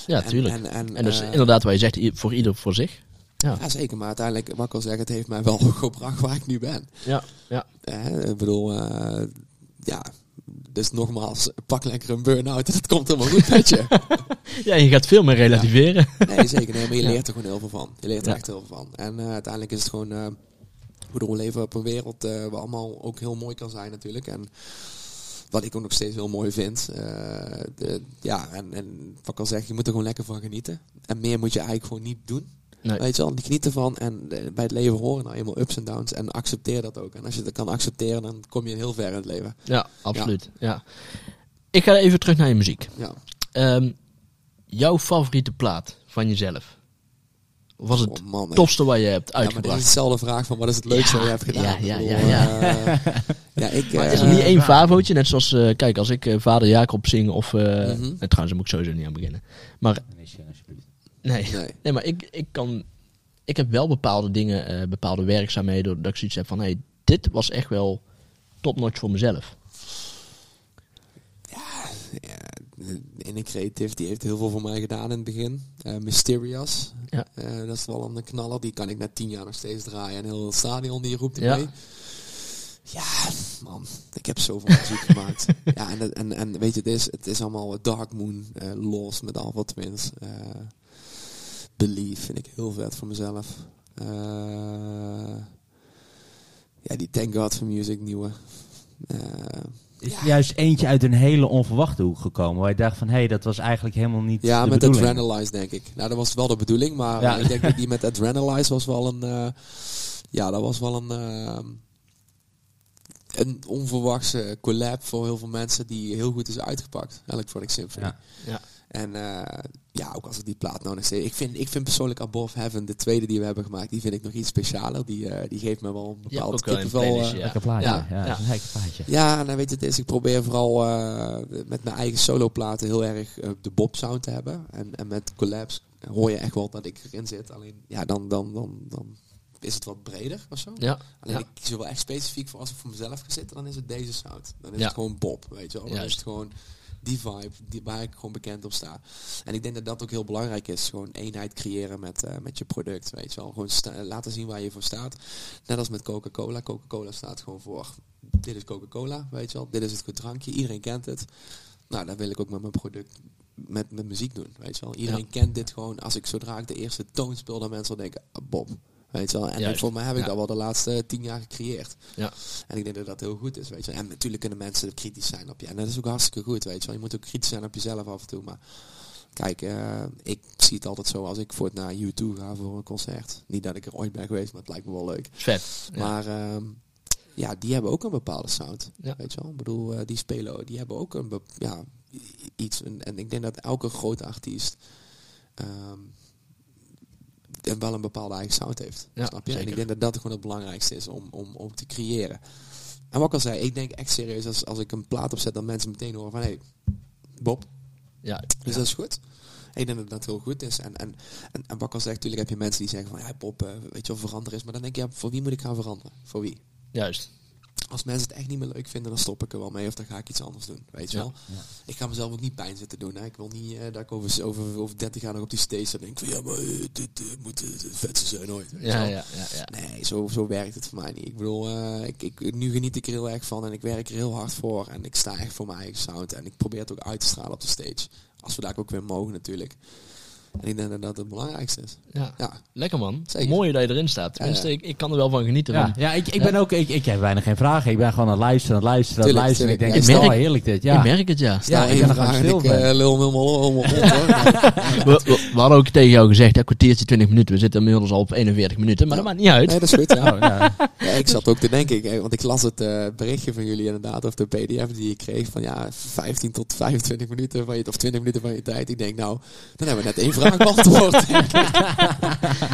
Ja,
En-
tuurlijk.
En, en,
En dus
eh,
inderdaad, wat je zegt, voor ieder voor zich. Ja.
ja, zeker. Maar uiteindelijk, wat ik al zeg, het heeft mij wel gebracht waar ik nu ben.
Ja, ja.
Eh, ik bedoel, eh, ja. Dus nogmaals, pak lekker een burn-out en het komt helemaal goed met je.
ja, je gaat veel meer relativeren.
Nee, zeker. Nee, maar je leert er gewoon heel veel van. Je leert er
Ja.
echt heel veel van. En eh, uiteindelijk is het gewoon... eh ik bedoel, we leven op een wereld waar allemaal ook heel mooi kan zijn natuurlijk. En wat ik ook nog steeds heel mooi vind. de, ja, en, en wat ik al zeg, je moet er gewoon lekker van genieten. En meer moet je eigenlijk gewoon niet doen.
Nee.
Weet je wel, die genieten van. En eh, bij het leven horen nou eenmaal ups en downs. En accepteer dat ook. En als je dat kan accepteren, dan kom je heel ver in het leven.
Ja, absoluut. Ja. Ik ga even terug naar je muziek.
Ja.
Ehm, jouw favoriete plaat van jezelf? Of was het
Oh, man,
tofste wat je hebt
Ja, maar dit is
uitgebracht?
dezelfde vraag van wat is het leukste
Ja,
wat je hebt gedaan?
ja,
Ik
ja,
bedoel,
ja,
eh, ja, ik...
Maar
eh,
is er niet één favootje? Net zoals, eh, kijk, als ik eh, Vader Jacob zing of... eh
Mhm.
eh, trouwens, daar moet ik sowieso niet aan beginnen. Maar nee,
Nee.
nee maar ik, ik kan... Ik heb wel bepaalde dingen, eh, bepaalde werkzaamheden, dat ik zoiets heb van... Hey, dit was echt wel topnotch voor mezelf.
Ja, in de creative, die heeft heel veel voor mij gedaan in het begin. Eh, Mysterious.
Ja.
Eh, dat is wel een knaller. Die kan ik na tien jaar nog steeds draaien. En heel het stadion die roept
Ja.
mee. Ja, man. Ik heb zoveel muziek gemaakt. Ja, en, en, en weet je, het is, het is allemaal Dark Moon, eh Lost met Alpha Twins. Believe vind ik heel vet voor mezelf. Eh, ja, die Thank God for Music nieuwe. Eh,
Is er juist eentje uit een hele onverwachte hoek gekomen. Waar je dacht van, hé, hey, dat was eigenlijk helemaal niet
Ja,
de
met
bedoeling.
Adrenalize denk ik. Nou, dat was wel de bedoeling, maar
Ja.
ik denk dat die met Adrenalize was wel een... eh, ja, dat was wel een... een onverwachte collab voor heel veel mensen die heel goed is uitgepakt. Electronic Symphony.
Ja.
Ja.
En eh, ja, ook als ik die plaat nou nog steeds... Ik vind, ik vind persoonlijk Above Heaven, de tweede die we hebben gemaakt, die vind ik nog iets specialer. Die, eh, die geeft me wel een
Ja,
bepaald kippenvel, eh,
ja.
Lekker plaatje.
Ja,
Ja, een lekker plaatje.
ja, nou weet je, het is, ik probeer vooral eh, met mijn eigen soloplaten heel erg de Bob sound te hebben. En, en met collabs hoor je echt wel dat ik erin zit. Alleen, ja, dan, dan, dan, dan is het wat breder of zo.
Ja,
Alleen
ja.
ik kies er wel echt specifiek voor als ik voor mezelf ga zitten, dan is het deze sound. Dan is
Ja.
het gewoon Bob, weet je wel. Dan
Juist.
is het gewoon die vibe, die, waar ik gewoon bekend op sta. En ik denk dat dat ook heel belangrijk is. Gewoon eenheid creëren met, eh, met je product, weet je wel. Gewoon sta- laten zien waar je voor staat. Net als met Coca-Cola. Coca-Cola staat gewoon voor, dit is Coca-Cola, weet je wel. Dit is het goed drankje, iedereen kent het. Nou, dat wil ik ook met mijn product, met, met muziek doen, weet je wel. Iedereen kent dit gewoon. Als ik zodra ik de eerste toon speel, dan mensen denken, ah, Bob. Weet je wel. En
Juist.
voor mij heb ik
Ja.
dat wel de laatste tien jaar gecreëerd.
Ja.
En ik denk dat dat heel goed is, weet je. En natuurlijk kunnen mensen kritisch zijn op je. En dat is ook hartstikke goed, weet je wel. Je moet ook kritisch zijn op jezelf af en toe. Maar kijk, eh, ik zie het altijd zo als ik voor het naar U2 ga voor een concert. Niet dat ik er ooit ben geweest, maar het lijkt me wel leuk.
Vet. Ja.
Maar ehm, ja, die hebben ook een bepaalde sound.
Ja.
Weet je wel? Ik bedoel, eh, die spelen, die hebben ook een, ja, iets. En, en ik denk dat elke grote artiest ehm, wel een bepaalde eigen sound heeft.
Ja,
snap je? En ik denk dat dat gewoon het belangrijkste is om, om, om te creëren. En wat ik al zei, ik denk echt serieus als, als ik een plaat opzet, dat mensen meteen horen van hé, hey, Bob,
ja.
dus dat is goed. Ik denk dat dat heel goed is. En, en, en, en wat ik al zeg, natuurlijk heb je mensen die zeggen van ja, Bob, eh, weet je wel, verander is. Maar dan denk je, ja, voor wie moet ik gaan veranderen? Voor wie?
Juist.
Als mensen het echt niet meer leuk vinden, dan stop ik er wel mee of dan ga ik iets anders doen. Weet je
Ja.
wel? Ik ga mezelf ook niet pijn zitten doen. Hè. Ik wil niet eh, dat ik over, over, over 30 jaar nog op die stage en denk van ja, maar eh, dit eh, moet het vetste zijn ooit.
ja, ja, ja.
Nee, zo, zo werkt het voor mij niet. Ik bedoel, eh, ik, ik, nu geniet ik er heel erg van en ik werk er heel hard voor. En ik sta echt voor mijn eigen sound. En ik probeer het ook uit te stralen op de stage. Als we daar ook weer mogen natuurlijk. Ik denk dat dat het belangrijkste is.
ja.
Ja,
Lekker man.
Zeker.
Mooi dat je erin staat. Tenminste,
Ja,
Ik, ik kan er wel van genieten.
Ja, ik, ik ben ook, ik, ik heb bijna geen vragen. Ik ben gewoon aan het luisteren, aan het luisteren, aan het luisteren. Ik denk,
Ja,
het is
ik
wel
merk-
heerlijk dit. Ja.
Ik merk het, ja.
Ja, ik ben
en
stil
ik eh, lul helemaal om.
We, we, we hadden ook tegen jou gezegd, ja, kwartiertje, 20 minuten. We zitten inmiddels al op 41 minuten, maar
Ja.
dat maakt niet uit.
Nee, dat is goed. Ja.
Oh, ja.
Ja, ik zat ook te denken, ik, eh, want ik las het eh, berichtje van jullie inderdaad, of de pdf die je kreeg, van ja, 15 tot 25 minuten van je, of 20 minuten van je tijd. Ik denk, nou, dan hebben we net één vraag beantwoord.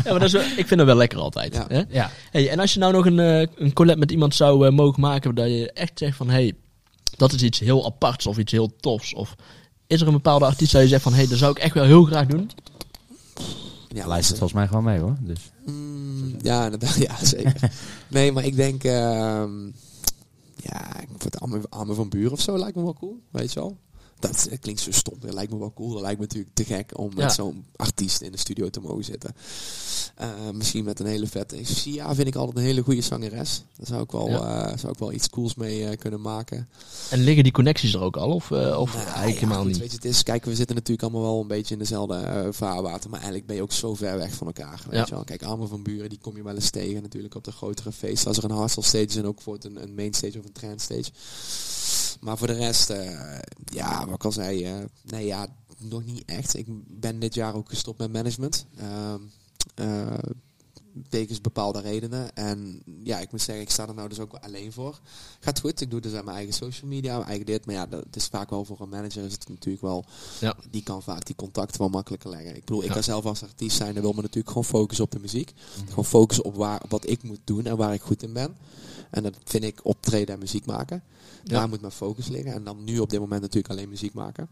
Ja, maar dat is, wel- ik vind het wel lekker altijd.
Ja.
Hè?
ja.
Hey, en als je nou nog een, eh, een collab met iemand zou eh, mogen maken, dat je echt zegt van, hey, dat is iets heel aparts of iets heel tofs. Of is er een bepaalde artiest dat je zegt van, hey, dat zou ik echt wel heel graag doen?
Ja,
Luistert volgens mij gewoon mee hoor. Dus.
Mm, ja, inderdaad, ja, zeker. nee, maar ik denk, ehm, ja, ik Arme, Arme van Buren of zo lijkt me wel cool, weet je wel. Dat, eh, klinkt zo stom, dat lijkt me wel cool. Dat lijkt me natuurlijk te gek om
Ja.
met zo'n artiest in de studio te mogen zitten. Eh, misschien met een hele vette... Sia vind ik altijd een hele goede zangeres. Daar zou ik wel, eh, zou ik wel iets cools mee kunnen maken.
En liggen die connecties er ook al? Of, of
Nou,
eigenlijk
ja,
helemaal niet?
Weet je, het is, kijk, we zitten natuurlijk allemaal wel een beetje in dezelfde vaarwater. Maar eigenlijk ben je ook zo ver weg van elkaar. Weet
Ja.
je wel? Kijk, Armen van Buren, die kom je wel eens tegen natuurlijk op de grotere feesten. Als er een hardstyle stage is en ook voor een, een main stage of een trend stage. Maar voor de rest, eh, ja, wat ik al zei, eh, nee ja, nog niet echt. Ik ben dit jaar ook gestopt met management. Ehm eh, bepaalde redenen. En ja, ik moet zeggen, ik sta er nou dus ook alleen voor. Gaat goed, ik doe dus aan mijn eigen social media, mijn eigen dit. Maar ja, dat is vaak wel voor een manager is het natuurlijk wel...
Ja.
Die kan vaak die contacten wel makkelijker leggen. Ik bedoel, ik
Ja.
kan zelf als artiest zijn en wil me natuurlijk gewoon focussen op de muziek. Gewoon focussen op, waar, op wat ik moet doen en waar ik goed in ben. En dat vind ik optreden en muziek maken.
Ja.
Daar moet mijn focus liggen. En dan nu op dit moment natuurlijk alleen muziek maken.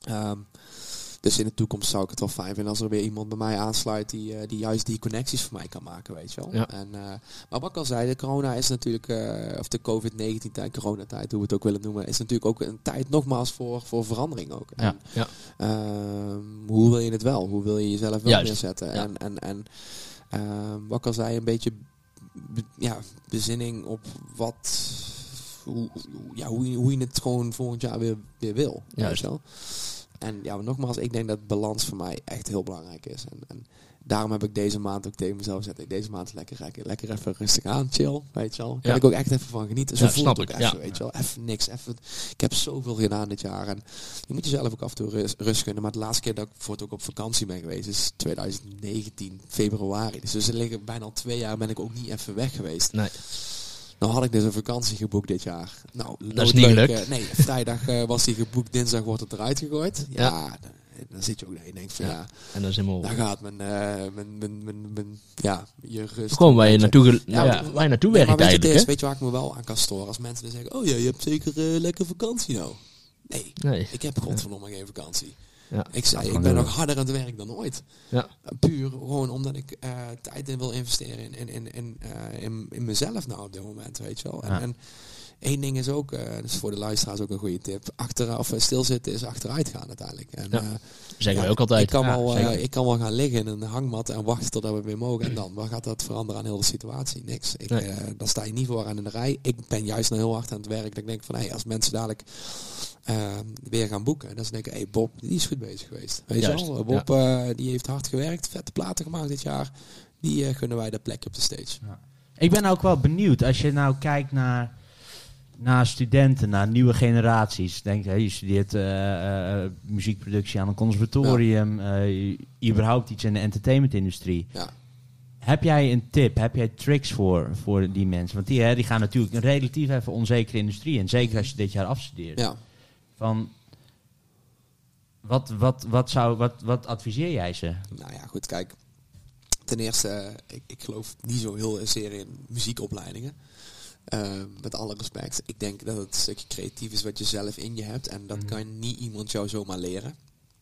Ehm, dus in de toekomst zou ik het wel fijn vinden als er weer iemand bij mij aansluit die, eh, die juist die connecties voor mij kan maken, weet je wel.
Ja.
En, eh, maar wat ik al zei, de corona is natuurlijk, eh, of de COVID-19 tijd, coronatijd, hoe we het ook willen noemen, is natuurlijk ook een tijd nogmaals voor, voor verandering ook.
Ja.
En,
Ja.
ehm, hoe wil je het wel? Hoe wil je jezelf wel neerzetten?
Ja.
En, en, en ehm, wat ik al zei, een beetje be- ja, bezinning op wat, hoe, ja, hoe, je, hoe je het gewoon volgend jaar weer, weer wil.
Juist.
En ja, nogmaals, ik denk dat balans voor mij echt heel belangrijk is. En, en daarom heb ik deze maand ook tegen mezelf gezegd, ik deze maand lekker, lekker, lekker even rustig aan, chill, weet je wel. Kan
Ja.
ik ook echt even van genieten. Zo
Ja,
voelt
snap
het ook
ik,
even,
ja.
weet je wel. Even niks, even, ik heb zoveel gedaan dit jaar. En je moet jezelf ook af en toe rust, rust gunnen. Maar de laatste keer dat ik voor het ook op vakantie ben geweest is 2019, februari. Dus, dus er liggen bijna al twee jaar ben ik ook niet even weg geweest.
Nee.
Nou had ik dus een vakantie geboekt dit jaar. Nou,
is niet gelukt.
eh, nee, vrijdag eh, was die geboekt, dinsdag wordt het eruit gegooid. Ja, Dan, dan zit je ook daar en denkt van
Ja.
ja,
En dat is helemaal...
daar gaat mijn, eh, mijn, mijn, mijn, mijn, ja, je rust.
Gewoon waar je naartoe,
Ja,
waar je naartoe
maar
werkt
weet je,
eigenlijk,
is, weet je waar ik me wel aan kan storen? Als mensen dan zeggen, oh ja, je hebt zeker eh, lekker vakantie nou. Nee,
Nee.
ik heb godverdomme geen vakantie.
Ja.
Ik zei, ik ben nog harder aan het werk dan ooit.
Ja.
Puur gewoon omdat ik eh, tijd in wil investeren in, in, in, in, in, in mezelf nou op dit moment, weet je wel. En,
Ja.
en Eén ding is ook, eh dus voor de luisteraars ook een goede tip. Achter, of eh, stilzitten is achteruit gaan uiteindelijk. En,
Ja.
eh,
Zeggen
ja,
wij ook altijd.
Ik kan,
Ja,
wel, eh, ik kan wel gaan liggen in een hangmat en wachten totdat we weer mogen. En dan, wat gaat dat veranderen aan heel de situatie? Niks. Ik,
Nee.
eh, dan sta je niet voor aan in de rij. Ik ben juist nou heel hard aan het werk. Dat ik denk van, hey, als mensen dadelijk weer gaan boeken. Dan denk ik, hey, Bob, die is goed bezig geweest. Weet je wel? Bob, eh, die heeft hard gewerkt, vette platen gemaakt dit jaar. Die eh, gunnen wij dat plekje op de stage.
Ik ben ook wel benieuwd, als je nou kijkt naar, naar studenten, naar nieuwe generaties. Denk, hè, je studeert eh, eh, muziekproductie aan een conservatorium, eh, je- überhaupt iets in de entertainmentindustrie.
Ja.
Heb jij een tip, heb jij tricks voor, voor die mensen? Want die, hè, die gaan natuurlijk een relatief even onzekere industrie in. Zeker als je dit jaar afstudeert.
Ja.
Van, wat, wat, wat, zou, wat, wat adviseer jij ze?
Nou ja, goed, kijk. Ten eerste, eh, ik, ik geloof niet zo heel zeer in muziekopleidingen. Eh, met alle respect. Ik denk dat het een stukje creatief is wat je zelf in je hebt. En dat kan niet iemand jou zomaar leren.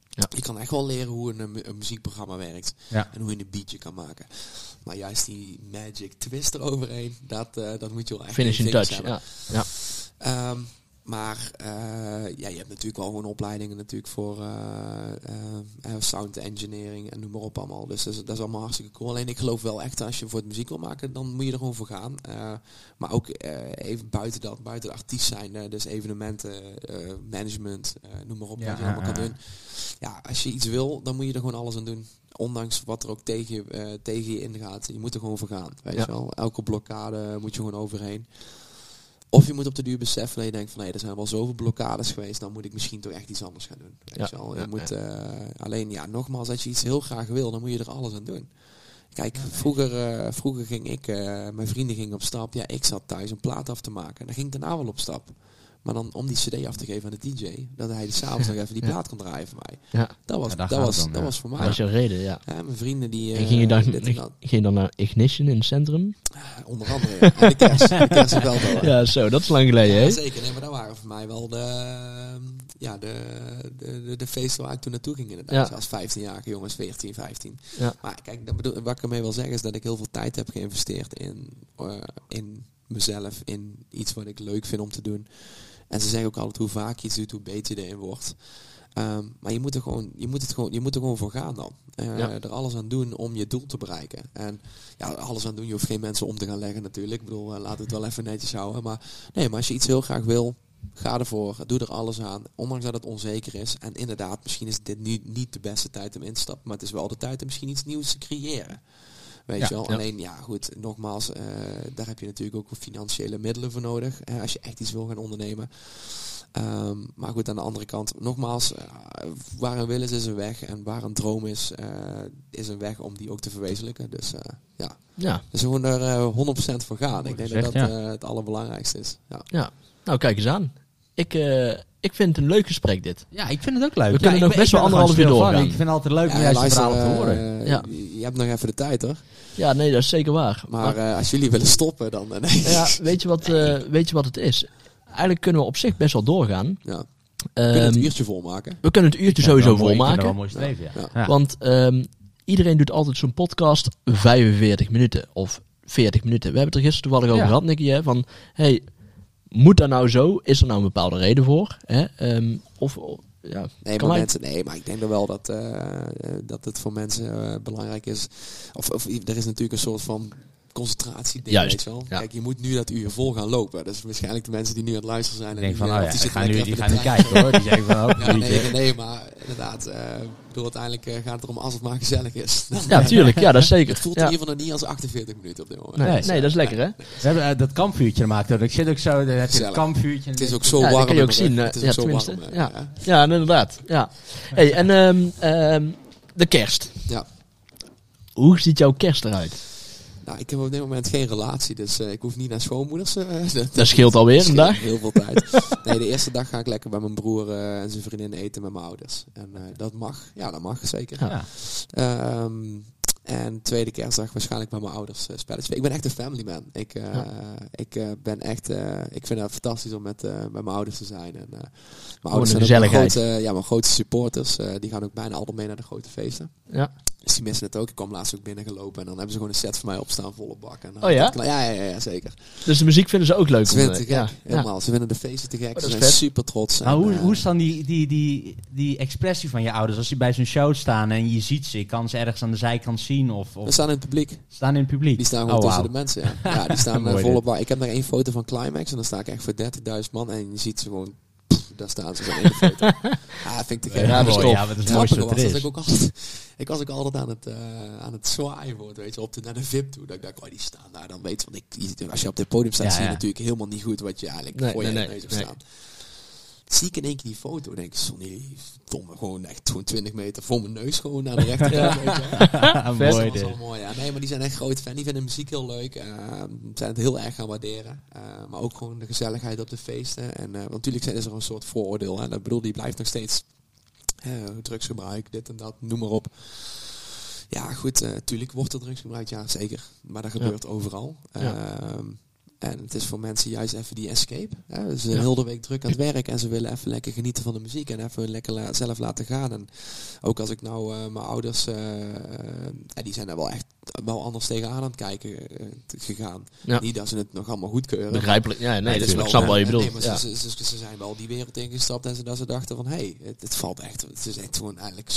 Ja.
Je kan echt wel leren hoe een, mu- een muziekprogramma werkt.
Ja.
En hoe je een beatje kan maken. Maar juist die magic twist eroverheen, dat, eh, dat moet je wel echt in
Finishing
vingers
touch.
hebben.
Ja. Ja.
Ehm, maar eh, ja, je hebt natuurlijk wel gewoon opleidingen natuurlijk voor eh, sound engineering en noem maar op allemaal. Dus dat is, dat is allemaal hartstikke cool. Alleen ik geloof wel echt als je voor het muziek wil maken, dan moet je er gewoon voor gaan. Maar ook even buiten dat, buiten de artiest zijn, dus evenementen, management, noem maar op
Ja,
wat je allemaal kan doen. Ja, als je iets wil, dan moet je er gewoon alles aan doen. Ondanks wat er ook tegen, je, tegen je ingaat. Je moet er gewoon voor gaan. Weet
Ja.
je wel? Elke blokkade moet je gewoon overheen. Of je moet op de duur beseffen dat je denkt van nee, er zijn wel zoveel blokkades geweest, dan moet ik misschien toch echt iets anders gaan doen. Weet
Ja,
je wel? Je
ja,
moet, eh, alleen ja, nogmaals, als je iets heel graag wil, dan moet je er alles aan doen. Kijk, vroeger, eh, vroeger ging ik, eh, mijn vrienden gingen op stap. Ja, ik zat thuis een plaat af te maken. En dan ging ik daarna wel op stap. Maar dan om die cd af te geven aan de DJ, dat hij s'avonds nog even die
Ja.
plaat kon draaien voor mij.
Ja.
Dat was, dat was, dat
ja.
was voor mij.
Dat is jouw reden, ja.
Ja, mijn vrienden die...
En
eh,
ging je, dan,
dit
ging je dan naar Ignition in het centrum?
Onder andere, ja. En de kerst. De kerst wel.
Ja, zo, dat is lang geleden,
Ja,
hè?
zeker. Nee, maar dat waren voor mij wel de, ehm, ja, de, de, de, de feesten waar ik toen naartoe ging inderdaad.
Ja.
Als 15-jarige jongens, 14, 15.
Ja.
Maar kijk, dat bedoel, wat ik ermee wil zeggen is dat ik heel veel tijd heb geïnvesteerd in, eh, in mezelf, in iets wat ik leuk vind om te doen. En ze zeggen ook altijd hoe vaak je iets doet, hoe beter je erin wordt. Ehm, maar je moet, er gewoon, je, moet het gewoon, je moet er gewoon voor gaan dan. Eh,
Ja.
Er alles aan doen om je doel te bereiken. En ja, alles aan doen, je hoeft geen mensen om te gaan leggen natuurlijk. Ik bedoel, uh, laat het wel even netjes houden. Maar nee, maar als je iets heel graag wil, ga ervoor. Doe er alles aan. Ondanks dat het onzeker is. En inderdaad, misschien is dit nu niet de beste tijd om in te stappen. Maar het is wel de tijd om misschien iets nieuws te creëren. Weet
Ja,
je wel?
ja.
Alleen, ja goed, nogmaals, eh, daar heb je natuurlijk ook financiële middelen voor nodig. als je echt iets wil gaan ondernemen. Ehm, maar goed, aan de andere kant, nogmaals, eh, waar een wil is, is een weg. En waar een droom is, eh, is een weg om die ook te verwezenlijken. Dus ja,
Ja.
dus gewoon er eh, 100% voor gaan. Ik denk dat
gezegd,
dat het allerbelangrijkste is. Ja.
ja. Nou, kijk eens aan. Ik, ik vind het een leuk gesprek, dit.
Ja, ik vind het ook leuk.
We kunnen
ja,
nog best wel
er
anderhalf uur
van.
doorgaan.
Ik vind het altijd leuk om
Ja,
juist verhalen te
eh,
horen.
Ja.
je, hebt nog even de tijd hoor.
Ja, nee, dat is zeker waar.
Maar eh, als jullie willen stoppen, dan... eh, nee.
ja, weet je, wat, eh, weet je wat het is? Eigenlijk kunnen we op zich best wel doorgaan.
Ja. We kunnen het
Ehm,
uurtje volmaken.
we kunnen het uurtje sowieso volmaken.
dat wel mooi streven, ja.
Ja.
Ja.
Want ehm, iedereen doet altijd zo'n podcast 45 minuten of 40 minuten. We hebben het er gisteren toevallig over gehad, Nicky. Hè, van, hey, moet dat nou zo? Is er nou een bepaalde reden voor? Hè? Ehm, of, ja,
Nee, maar mensen, nee, maar ik denk er wel dat, eh, eh, dat het voor mensen eh, belangrijk is. Of, of er is natuurlijk een soort van concentratie ding,
Juist,
weet je wel.
ja.
Kijk, je moet nu dat uur vol gaan lopen. Dus waarschijnlijk de mensen die nu aan het luisteren zijn.
Ik
en
denk
die,
van,
of
ja,
die
die gaan nu, die gaan kijken hoor. Die zeggen van, oh,
Ja, nee, nee, nee, maar inderdaad. eh, ik bedoel, uiteindelijk eh, gaat het erom als het maar gezellig is.
ja, tuurlijk. Ja, dat is zeker.
Het voelt
ja.
in ieder geval nog niet als 48 minuten op dit moment.
Nee,
Nee,
nee, dat is lekker, hè?
We hebben eh, dat kampvuurtje gemaakt. hoor. Ik zit ook zo, dan heb je het kampvuurtje.
Het is ook zo
Ja, dat
warm.
kan je ook zien,
Het is
ja,
ook zo warm.
ja. Ja, inderdaad. Ja. Hey, en ehm, ehm, de kerst.
Ja.
Hoe ziet jouw kerst eruit?
Nou, ik heb op dit moment geen relatie, dus eh, ik hoef niet naar schoonmoeders. eh, dat,
Dat scheelt alweer een
scheelt
dag.
Heel veel tijd. nee, de eerste dag ga ik lekker bij mijn broer eh, en zijn vriendin eten met mijn ouders. En dat mag. Ja, dat mag zeker.
Ja.
Ehm, en tweede kerstdag waarschijnlijk bij mijn ouders uh, spelletjes. Ik ben echt een family man. Ik, uh,
Ja.
ik uh, ben echt, uh, ik vind het fantastisch om met, uh, mijn ouders te zijn. En, mijn ouders zijn grote, ja, mijn grote supporters. Uh, die gaan ook bijna altijd mee naar de grote feesten.
Ja.
Dus die missen het ook. Ik kwam laatst ook binnengelopen en dan hebben ze gewoon een set van mij opstaan, volle bak. En dan
Oh ja?
Ja, ja, ja, ja, zeker.
Dus de muziek vinden ze ook leuk.
Ze
om,
vinden het te
eh,
gek.
ja, ja.
Helemaal. Ze vinden de feesten te gek.
Oh,
ze zijn
vet.
super trots.
Nou,
En,
hoe,
eh,
hoe is dan die, die, die, die expressie van je ouders als je bij zo'n show staan en je ziet ze? Je kan ze ergens aan de zijkant zien of, of
we staan in het publiek.
staan in het publiek?
Die staan gewoon
Oh,
tussen
wauw.
de mensen. Ja, ja die staan eh, volle bar. Ik heb nog één foto van Climax en dan sta ik echt voor 30.000 man en je ziet ze gewoon. Daar staan ze gewoon in de foto. ja, vind ik te gek.
Ja, dat is
ja, wat het
Het
mooiste
was
er
dat
is.
ik ook altijd, ik was ook altijd aan het, eh, aan het zwaaien voor het, weet je, op de, naar de VIP toe. Dat ik dacht, oh, die staan daar, dan weet je, want ik, als je op dit podium staat,
Ja,
zie je natuurlijk helemaal niet goed wat je eigenlijk
Nee,
voor je
nee,
staan. Zie ik in één keer die foto, denk ik, die domme gewoon echt gewoon 20 meter voor mijn neus gewoon aan de rechterkant.
Ja, mooi
Dat was mooi, ja. Nee, maar die zijn echt groot fan. Die vinden muziek heel leuk. eh, zijn het heel erg gaan waarderen. Eh, maar ook gewoon de gezelligheid op de feesten. En, want natuurlijk zijn- is er een soort vooroordeel. Hè. Dat bedoel, die blijft nog steeds drugsgebruik, dit en dat, noem maar op. Ja, goed, natuurlijk wordt er drugs gebruikt, ja, zeker. Maar dat gebeurt overal.
Ja.
En het is voor mensen juist even die escape. Hè. Ze zijn
Ja.
heel de week druk aan het werk en ze willen even lekker genieten van de muziek en even lekker la- zelf laten gaan. En ook als ik nou eh, mijn ouders, eh, eh, die zijn er wel echt wel anders tegenaan aan het kijken gegaan.
Ja.
Niet dat ze het nog allemaal goedkeuren.
Begrijpelijk. Ja, nee,
dat is
natuurlijk. ik snap wel je bedoelt.
Nee,
ja.
ze, ze, ze, ze zijn wel die wereld ingestapt en ze, dat ze dachten van, hé, hey, het, het valt echt, het is echt gewoon eigenlijk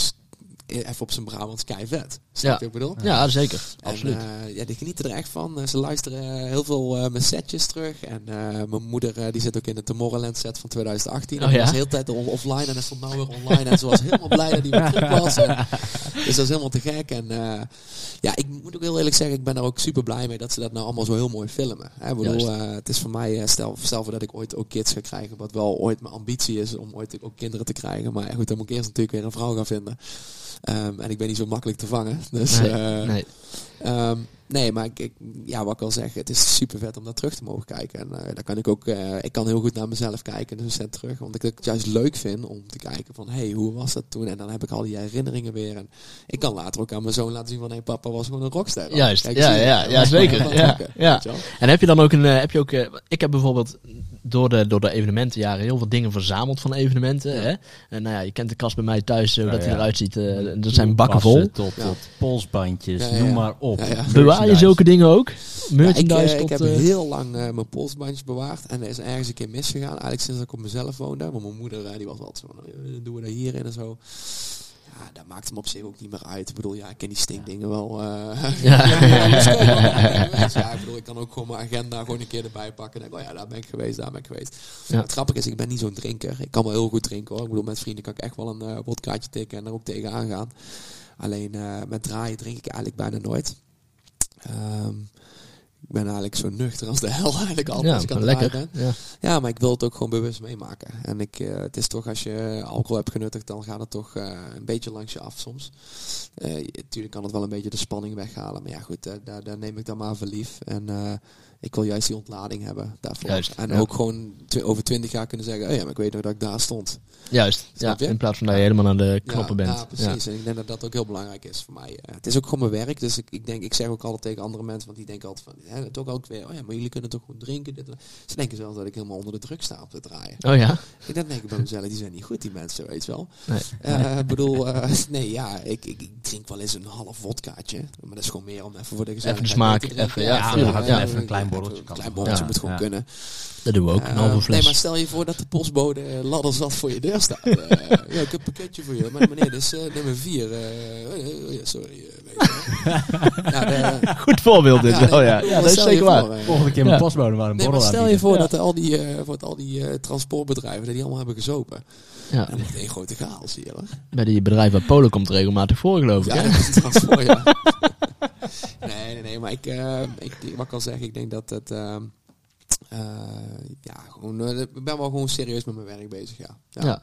even op zijn Brabants kei vet. Snap
Ja.
je wat ik bedoel?
ja, zeker.
En,
Absoluut.
eh, ja, die genieten er echt van. Eh, ze luisteren eh, heel veel eh mijn setjes terug. En eh, mijn moeder die zit ook in de Tomorrowland set van 2018.
Oh,
en die
ja?
was de hele tijd on- offline en hij stond nou weer online. En ze was helemaal blij dat hij weer terug was. En, dus dat is helemaal te gek. En eh, ja, ik moet ook heel eerlijk zeggen, ik ben er ook super blij mee dat ze dat nou allemaal zo heel mooi filmen. Hè, ik bedoel, eh, het is voor mij, stel, stel voor dat ik ooit ook kids ga krijgen, wat wel ooit mijn ambitie is om ooit ook kinderen te krijgen. Maar goed, dan moet ik eerst natuurlijk weer een vrouw gaan vinden. Ehm, en ik ben niet zo makkelijk te vangen. Dus,
Nee,
eh,
nee.
Ehm, nee, maar ik, ik- ja, wat ik al zeg, het is super vet om daar terug te mogen kijken. En eh, daar kan ik ook, eh, ik kan heel goed naar mezelf kijken, dus set terug. Want ik het juist leuk vind om te kijken van, hé, hey, hoe was dat toen? En dan heb ik al die herinneringen weer. En ik kan later ook aan mijn zoon laten zien van, hé, papa was gewoon een rockster.
Juist,
Kijk,
ja, ja, ja, zeker, ja, ja. En heb je dan ook een, eh, heb je ook, ik heb bijvoorbeeld door de, door de evenementenjaren heel veel dingen verzameld van evenementen. Hè? En nou ja, je kent de kast bij mij thuis, zo
Ja,
dat hij eruit ziet. eh er zijn bakken vol.
Tot,
Ja.
tot polsbandjes,
Ja, ja,
noem maar op.
Ja, ja.
Bewaar je zulke dingen ook?
Ja,
Merchandise
ik, eh,
tot...
ik heb
eh,
heel lang eh, mijn polsbandjes bewaard. En er is ergens een keer misgegaan. Eigenlijk sinds ik op mezelf woonde. Want mijn moeder die was altijd zo doen we dat hierin en zo. Ja, dat maakt hem op zich ook niet meer uit. Ik bedoel, ja, ik ken die stinkdingen wel.
Ja.
dus ik bedoel, ik kan ook gewoon mijn agenda gewoon een keer erbij pakken. En denk, oh ja, daar ben ik geweest, daar ben ik geweest.
Ja.
Het grappige is, ik ben niet zo'n drinker. Ik kan wel heel goed drinken hoor. Ik bedoel, met vrienden kan ik echt wel een eh wodkaatje tikken en er ook tegenaan gaan. Alleen met draaien drink ik eigenlijk bijna nooit. Ehm, ik ben eigenlijk zo nuchter als de hel eigenlijk altijd
ja,
ik aan draaien
lekker.
ben.
Ja.
Ja, maar ik wil het ook gewoon bewust meemaken. En ik, eh, het is toch als je alcohol hebt genuttigd, dan gaat het toch eh, een beetje langs je af soms. Natuurlijk kan het wel een beetje de spanning weghalen. Maar ja, goed, eh, daar, daar neem ik dan maar voor lief. En eh, ik wil juist die ontlading hebben daarvoor.
Juist,
en
ja.
ook gewoon over twintig jaar kunnen zeggen, oh ja, maar ik weet nog dat ik daar stond.
Juist, ja,
je?
in plaats van dat je helemaal aan de knoppen
ja,
bent.
Ja, precies. En ik denk dat dat ook heel belangrijk is voor mij. Eh, het is ook gewoon mijn werk. Dus ik, ik denk, ik zeg ook altijd tegen andere mensen, want die denken altijd van, hè, toch ook weer, oh ja, maar jullie kunnen toch gewoon drinken. Dit. Ze denken zelfs dat ik helemaal onder de druk sta op te draaien.
Oh ja?
Ik denk ik bij mezelf, die zijn niet goed, die mensen, weet je wel.
Nee.
Eh, Ik bedoel, eh, nee, ja, ik, ik, ik drink wel eens een half vodkaatje. Maar dat is gewoon meer om even voor de gezelligheid
smaak,
te drinken.
even, ja,
Ja,
ja.
even een klein borreltje
Een
kan
klein borreltje
Ja,
moet gewoon
ja.
kunnen.
Dat doen we ook, een halve fles.
Nee, maar stel je voor dat de postbode eh, ladder zat voor je deur staat. Eh, ja, ik heb een pakketje voor je. Maar meneer, dit is eh, nummer vier. eh, oh, oh sorry. weet je wel. ja, de,
Goed voorbeeld dit
Ja,
wel, ja.
bedoel,
Ja, dat is
stel je
zeker waar.
voor, eh,
Volgende keer mijn postbode maar een
Nee, maar
borrel
stel je voor
Ja.
dat al die, eh, voor al die eh, transportbedrijven dat die allemaal hebben gezopen.
Ja.
Één grote chaos hier. Hoor.
Bij die bedrijf waar Polo komt regelmatig voor, geloof ik.
Ja,
hè?
dat is transport, ja. nee, nee, nee, maar ik, eh, ik, wat ik al zeg, ik denk dat het, ehm, eh, ja, gewoon, eh, ik ben wel gewoon serieus met mijn werk bezig, ja.
Ja.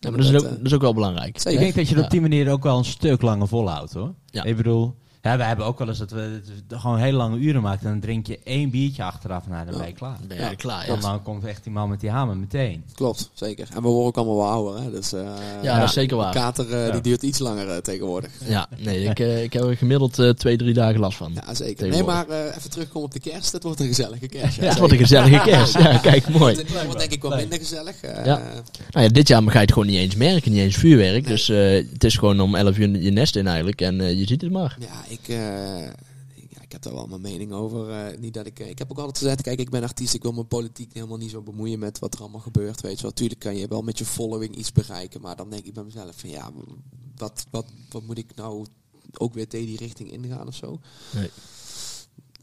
Ja, maar dat is, ook, dat is ook wel belangrijk.
Ik denk dat je dat
Ja.
op die manier ook wel een stuk langer volhoudt hoor.
Ja.
Ik bedoel, Ja, wij hebben ook wel eens dat we het gewoon hele lange uren maken. En dan drink je één biertje achteraf en nou, dan ben je klaar.
Ben je
Ja.
klaar,
Dan,
ja.
dan komt echt die man met die hamer meteen.
Klopt, zeker. En we worden ook allemaal wel ouder. Hè? Dus, eh,
Ja, dat is zeker
De
waar.
kater eh,
Ja.
die duurt iets langer eh, tegenwoordig.
Ja, nee, ik, eh, ik heb er gemiddeld eh, twee, drie dagen last van.
Ja, zeker. Nee, maar eh, even terugkomen op de kerst. Het wordt een gezellige kerst.
Ja, het wordt een gezellige kerst. Ja, kijk, mooi.
Het wordt denk ik wel minder gezellig. eh,
Ja. Nou ja, dit jaar ga je het gewoon niet eens merken, niet eens vuurwerk.
Nee.
Dus eh, het is gewoon om 11 uur je nest in eigenlijk en eh, je ziet het maar.
Ja, ik, eh, ik- heb daar wel mijn mening over. eh, niet dat ik, eh, ik heb ook altijd gezegd, kijk, ik ben artiest, ik wil mijn politiek helemaal niet zo bemoeien met wat er allemaal gebeurt. Weet je wel, tuurlijk kan je wel met je following iets bereiken, maar dan denk ik bij mezelf van ja, wat, wat, wat moet ik nou ook weer tegen die richting ingaan of zo?
Nee.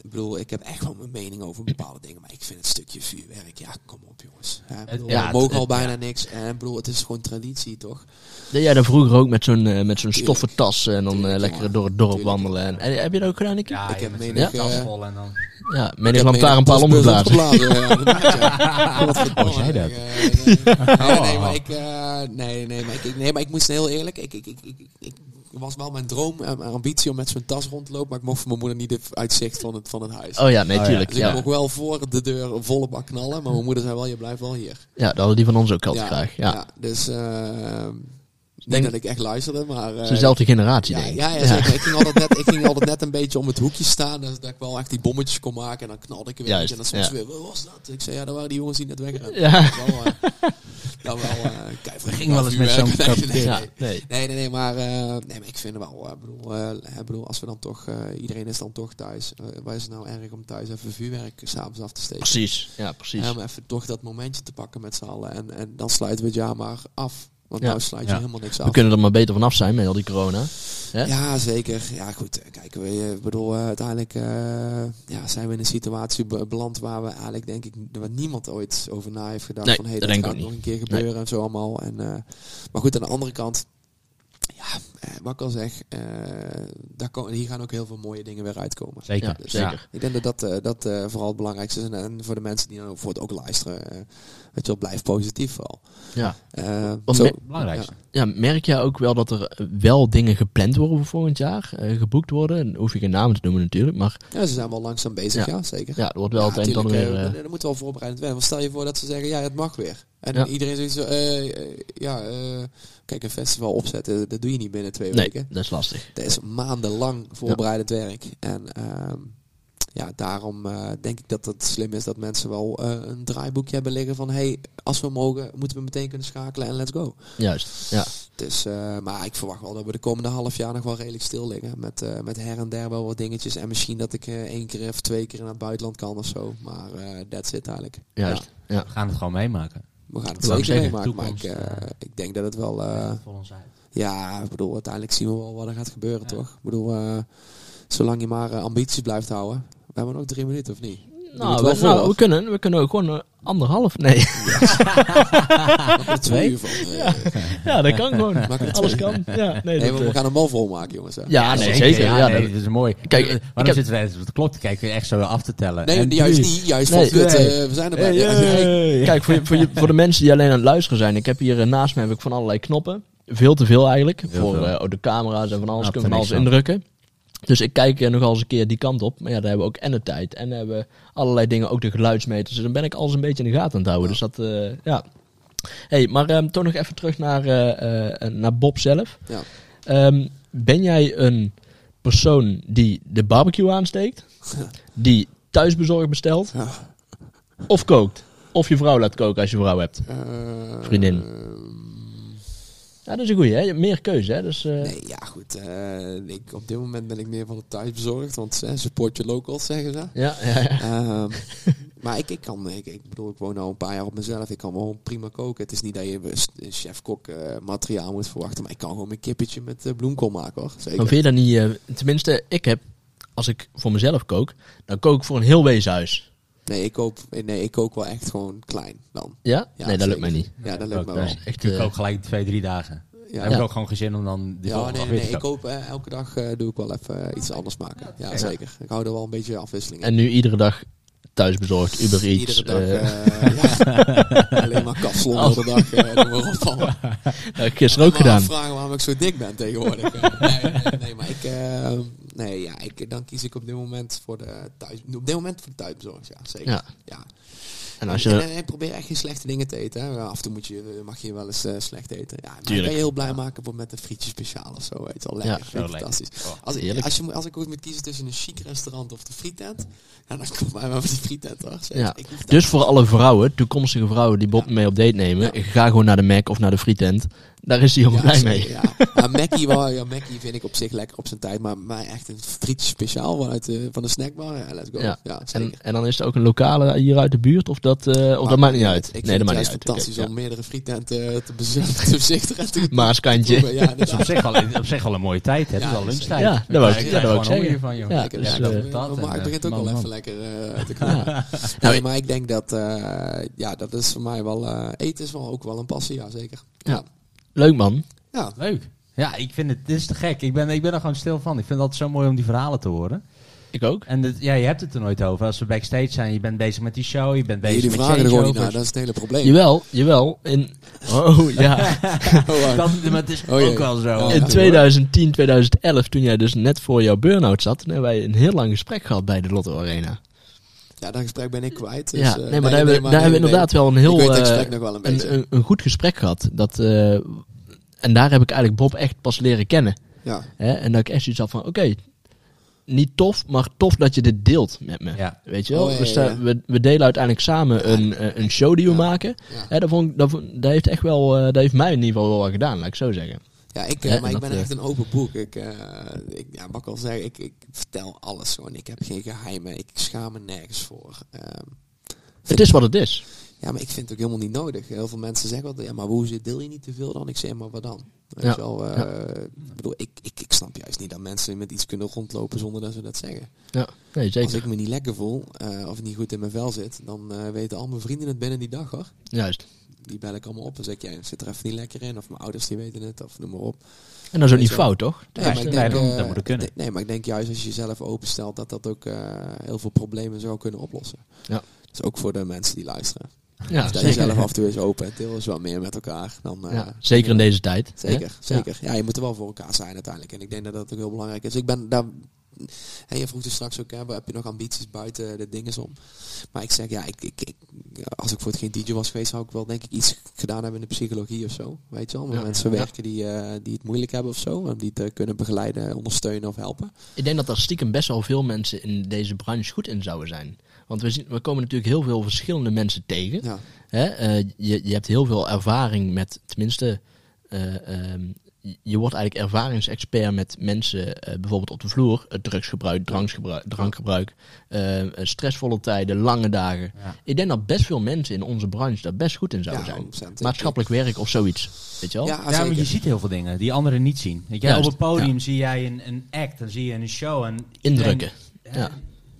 Ik bedoel, ik heb echt wel mijn mening over bepaalde dingen, maar ik vind het stukje vuurwerk, ja, kom op jongens. Ja, bedoel,
Ja,
we mogen
het-
al bijna niks. En ik bedoel, het is gewoon traditie, toch?
Jij dat vroeger ook met zo'n eh, met zo'n stoffen tas en dan eh,
Tuurlijk,
lekker door het dorp
Tuurlijk.
wandelen? En, en heb je dat ook gedaan, Nicky? Ja,
Ik heb
met
menig, eh,
vol en dan...
ja menig
heb
lantaarnpaal
menig
omgeblazen.
ja, ja.
Oh, zei dat?
Ik, eh, nee, nee,
Oh.
maar ik, eh, nee, nee, maar ik, ik- nee, maar ik moest heel eerlijk, ik, ik, ik, ik, ik was wel mijn droom en mijn ambitie om met zo'n tas rond te lopen, maar ik mocht voor mijn moeder niet uit zicht van het, van het huis.
Oh ja, nee,
Oh ja.
Dus ik
Ja.
mocht wel voor de deur volle bak knallen, maar mijn moeder zei wel, je blijft wel hier.
ja, dat hadden die van ons ook altijd graag. Ja.
dus, niet
Denk-
dat ik echt luisterde, maar...
Het is dezelfde generatie,
ja,
denk ik.
ja, ja, zeker. Ik, ging altijd net, ik ging altijd net een beetje om het hoekje staan. Dus dat ik wel echt die bommetjes kon maken. En dan knalde ik er weer.
Juist,
en dan soms weer, wat was dat? Ik zei, ja, dat waren die jongens die net wegrennen.
Ja.
Dat wel, eh, dat wel, eh kijk,
Er ging wel eens met zo'n
nee, nee, nee,
Ja,
nee. maar, nee, maar ik vind wel, eh, bedoel, ik bedoel, als we dan toch, iedereen is dan toch thuis. Waar is het nou erg om thuis even vuurwerk s'avonds af te steken?
Precies. Ja, precies.
Om even toch dat momentje te pakken met z'n allen. En, en dan sluiten we het jaar maar af. Want
Ja.
nou sluit je helemaal niks af.
We kunnen er maar beter vanaf zijn met al die corona. Hè?
Ja, zeker. Ja, goed. eh, Kijk, we, ik bedoel, eh, uiteindelijk eh, ja, zijn we in een situatie be- beland waar we eigenlijk, denk ik, waar niemand ooit over na heeft gedacht.
Nee,
van, hey,
dat
dat, gaat nog een keer gebeuren en zo allemaal. En, eh, maar goed, aan de andere kant, eh, wat ik al zeg, eh, daar ko- hier gaan ook heel veel mooie dingen weer uitkomen.
Zeker.
Ja,
Dus,
zeker.
Ik denk dat dat, eh, dat eh, vooral het belangrijkste is. En, en voor de mensen die dan ook voor het ook luisteren, eh, weet je wel, blijf positief vooral.
Ja.
Eh,
me-
Belangrijkste.
ja, merk jij ook wel dat er eh, wel dingen gepland worden voor volgend jaar? eh, geboekt worden? En hoef je geen namen te noemen natuurlijk. Maar
ja, ze zijn wel langzaam bezig,
Ja.
ja, zeker.
ja, er wordt wel het een en ander
tuurlijk,
weer...
eh,
eh,
dat- dat moet wel voorbereidend werden. Want stel je voor dat ze zeggen, ja, het mag weer. En iedereen zegt zo, eh, eh, ja, eh, kijk, een festival opzetten, dat doe je niet binnen twee
nee,
weken.
dat is lastig.
Dat is maandenlang voorbereidend werk. En ehm, ja, daarom eh, denk ik dat het slim is dat mensen wel eh, een draaiboekje hebben liggen van, hey, als we mogen, moeten we meteen kunnen schakelen en let's go.
Juist, ja.
Dus, eh, maar ik verwacht wel dat we de komende half jaar nog wel redelijk stil liggen. Met, eh, met her en der wel wat dingetjes. En misschien dat ik eh, één keer of twee keer naar het buitenland kan of zo. Maar eh that's it eigenlijk.
Juist. Ja.
We gaan het gewoon meemaken.
We gaan het zeker meemaken. Maar ik, eh, ik denk dat het wel... eh,
Voor ons uit.
ja, ik bedoel, uiteindelijk zien we wel wat er gaat gebeuren,
Ja.
toch? Ik bedoel, eh, zolang je maar ambities blijft houden. We hebben nog drie minuten, of niet?
Nou, we, nou, we, kunnen, we kunnen ook gewoon anderhalf. Nee.
Er twee van. eh,
ja, dat kan gewoon. Alles kan. Ja, nee,
nee,
dat,
maar we
eh,
gaan hem wel volmaken, jongens. Hè?
ja, nee, zeker.
Ja,
Ja,
nee,
dat-
is mooi.
Kijk,
Eh,
ik
waarom
heb-
zitten wij op de klok te kijken echt zo af te tellen?
Nee,
En
juist niet. Juist
Nee,
van, eh, we zijn erbij.
Hey,
Ja, nee.
hey.
Kijk, voor, je, voor, je, voor de mensen die alleen aan het luisteren zijn. Ik heb hier eh, naast me heb ik van allerlei knoppen. Veel te veel eigenlijk.
Heel
voor
veel.
eh, ook de camera's en van alles. Kunnen van
er
alles
van.
indrukken. Dus ik kijk eh, nog eens een keer die kant op. Maar ja, daar hebben we ook en de tijd. En hebben we allerlei dingen. Ook de geluidsmeters. Dus dan ben ik alles een beetje in de gaten aan het houden. Dus dat, eh, ja. hey, maar ehm, toch nog even terug naar, eh, eh, naar Bob zelf.
Ja.
Ehm, ben jij een persoon die de barbecue aansteekt? Die thuisbezorgd bestelt?
Ja.
Of kookt? Of je vrouw laat koken als je vrouw hebt? Vriendin. Ja, dat is een goeie, hè? Je hebt meer keuze, hè? Dus, eh,
nee, ja goed. eh, ik, op dit moment ben ik meer van het thuisbezorgd. Want eh, support your locals, zeggen ze.
Ja, ja, ja.
Ehm, maar ik, ik kan, ik, ik bedoel, ik woon al een paar jaar op mezelf. Ik kan wel prima koken. Het is niet dat je chef-kok materiaal moet verwachten. Maar ik kan gewoon mijn kippetje met bloemkool maken, hoor. Zeker.
Maar vind je dat niet... tenminste, ik heb... Als ik voor mezelf kook, dan kook ik voor een heel weeshuis.
Nee, ik koop, nee, ik kook wel echt gewoon klein dan.
Ja?
Ja,
nee, dat lukt mij niet.
Ja, dat
ik
lukt me
ook,
wel.
Echt,
Ik
eh,
kook gelijk twee, drie dagen.
Ja,
Dan heb ik ook gewoon geen zin om dan de
Ja, nee, nee, nee. Ik koop eh, elke dag eh, doe ik wel even eh, iets anders maken. Ja,
Ja.
zeker. Ik hou er wel een beetje afwisseling in.
En nu iedere dag thuisbezorgd, Uber Eats.
Iedere dag,
eh,
eh, ja. alleen maar kapsalon de dag. eh allemaal.
heb ik gisteren ook gedaan.
vragen waarom ik zo dik ben tegenwoordig. Eh, nee, nee, nee, maar ik, eh, nee, ja, ik, dan kies ik op dit moment voor de thuis, op dit moment voor de thuisbezorgd, ja, zeker.
Ja.
Ja.
En als je...
en, en probeer echt geen slechte dingen te eten. Hè. Af en toe moet je, mag je wel eens eh, slecht eten. Ja, maar kan je heel blij maken voor met een frietje speciaal of zo. Weet wel. Lekker,
Ja,
vind fantastisch.
Oh,
Als ik, als, je, moet- als ik ooit moet kiezen tussen een chic restaurant of de frietent, ja, dan komt mij maar voor die frietent hoor.
Ja. Dus voor alle vrouwen, toekomstige vrouwen die Bob mee op date nemen,
Ja.
ga gewoon naar de Mac of naar de frietent. Daar is hij heel
Ja,
blij mee.
Ja. Maar Mackie, wel, ja, Mackie vind ik op zich lekker op zijn tijd. Maar mij echt een frietje speciaal vanuit de, van de snackbar. Ja, let's go.
Ja.
Ja,
En, en dan is er ook een lokale hier uit de buurt, of dat, eh, of dat maakt niet uit?
Ik
nee,
vind
dat
het
maakt niet uit.
fantastisch
Oké,
om meerdere frietenten te, bezichtigen te
Maaskantje.
Ja,
Dat is op zich, wel, op zich wel een mooie tijd, hè?
Ja,
Het is al
dat
lunchtijd.
Ja, dat wou ik- ja, dat wou ik zeggen. Ja,
van, joh.
dus,
Lekker,
eh,
dat
maar het
eh,
begint ook
man.
even lekker eh, te komen. nee, maar ik denk dat, eh, ja, dat is voor mij wel, eh, eten is wel ook wel een passie, ja zeker.
Ja. Leuk man.
Ja,
Leuk. Ja, ik vind het, dit is te gek. Ik ben, ik ben er gewoon stil van. Ik vind het altijd zo mooi om die verhalen te horen.
Ik ook.
En het, ja, je hebt het er nooit over. Als we backstage zijn, je bent bezig met die show, je bent bezig
jullie
met
vragen er gewoon niet naar, dat is het hele probleem.
Jawel, jawel. In, oh ja.
Oh,
Dat, maar het is
Oh,
ook wel zo.
In
ja.
2010, 2011, toen jij dus net voor jouw burn-out zat, toen hebben wij een heel lang gesprek gehad bij de Lotto Arena.
ja, dat gesprek ben ik kwijt. Dus,
ja,
eh,
nee, maar daar hebben, we- daar hebben we inderdaad wel een heel eh,
gesprek nog wel een beetje.
een, een, een goed gesprek gehad. Dat, eh, en daar heb ik eigenlijk Bob echt pas leren kennen.
Ja,
Hè? En dat ik echt zoiets had van, oké, niet tof, maar tof dat je dit deelt met me.
Ja.
Weet je wel?
Oh, ja,
we,
ja,
sta-
ja.
we, we delen uiteindelijk samen een, eh, een show die we
Ja.
maken.
ja.
Hè, dat, vond ik, dat, dat heeft echt wel, eh, dat heeft mij in ieder geval wel wat gedaan, laat ik zo zeggen.
Ja, ik, eh,
Ja,
maar ik ben echt een open boek. Ik, eh, ik, ja, wat ik al zeg, ik, ik vertel alles gewoon. Ik heb geen geheimen. Ik schaam me nergens voor. Ehm,
Het is wat het is.
Ja, maar ik vind het ook helemaal niet nodig. Heel veel mensen zeggen wel, ja, maar hoe zit- deel je niet te veel dan? Ik zeg, maar wat dan?
Ja,
eh, ik bedoel, ik, ik, ik snap juist niet dat mensen met iets kunnen rondlopen zonder dat ze dat zeggen.
Ja, nee,
Als
zeker.
ik me niet lekker voel, eh, of niet goed in mijn vel zit, dan eh, weten al mijn vrienden het binnen die dag hoor.
Juist.
Die bel ik allemaal op en zeg ik, ja, ik zit er even niet lekker in. Of mijn ouders die weten het, of noem maar op.
En dat is ook niet fout, toch?
Nee, maar ik denk,
dat-
eh,
dat moet kunnen.
Nee, maar ik denk juist als je jezelf openstelt dat dat ook heel veel problemen zou kunnen oplossen.
Ja.
Dus ook voor de mensen die luisteren.
Ja,
Stel jezelf af en toe eens open en deel eens wat meer met elkaar. Dan, eh,
Ja, zeker in deze tijd. hè?
Zeker, zeker. Ja. je moet er wel voor elkaar zijn uiteindelijk. En ik denk dat dat ook heel belangrijk is. Ik ben daar... En je vroeg dus straks ook, hè, heb je nog ambities buiten de dingen om? Maar ik zeg, ja, ik, ik, ik, als ik voor het geen DJ was geweest, zou ik wel denk ik iets gedaan hebben in de psychologie of zo. Weet je wel?
Ja.
mensen
Ja.
werken die, eh, die het moeilijk hebben of zo. En die te kunnen begeleiden, ondersteunen of helpen.
Ik denk dat er stiekem best wel veel mensen in deze branche goed in zouden zijn. Want we, zien, we komen natuurlijk heel veel verschillende mensen tegen.
Ja,
Hè? Eh, je, je hebt heel veel ervaring met, tenminste, eh, ehm, je- wordt eigenlijk ervaringsexpert met mensen, eh, bijvoorbeeld op de vloer, het drugsgebruik, drankgebruik, drankgebruik, stressvolle tijden, lange dagen.
Ja.
Ik denk dat best veel mensen in onze branche daar best goed in zouden
ja
zijn.
100%.
Maatschappelijk werk of zoiets. Weet je wel?
Ja,
Ja, maar
zeker.
je ziet heel veel dingen die anderen niet zien. Weet je,
Juist,
op het podium zie jij een, een act, dan zie je een show. En
Indrukken.
iedereen-
Ja.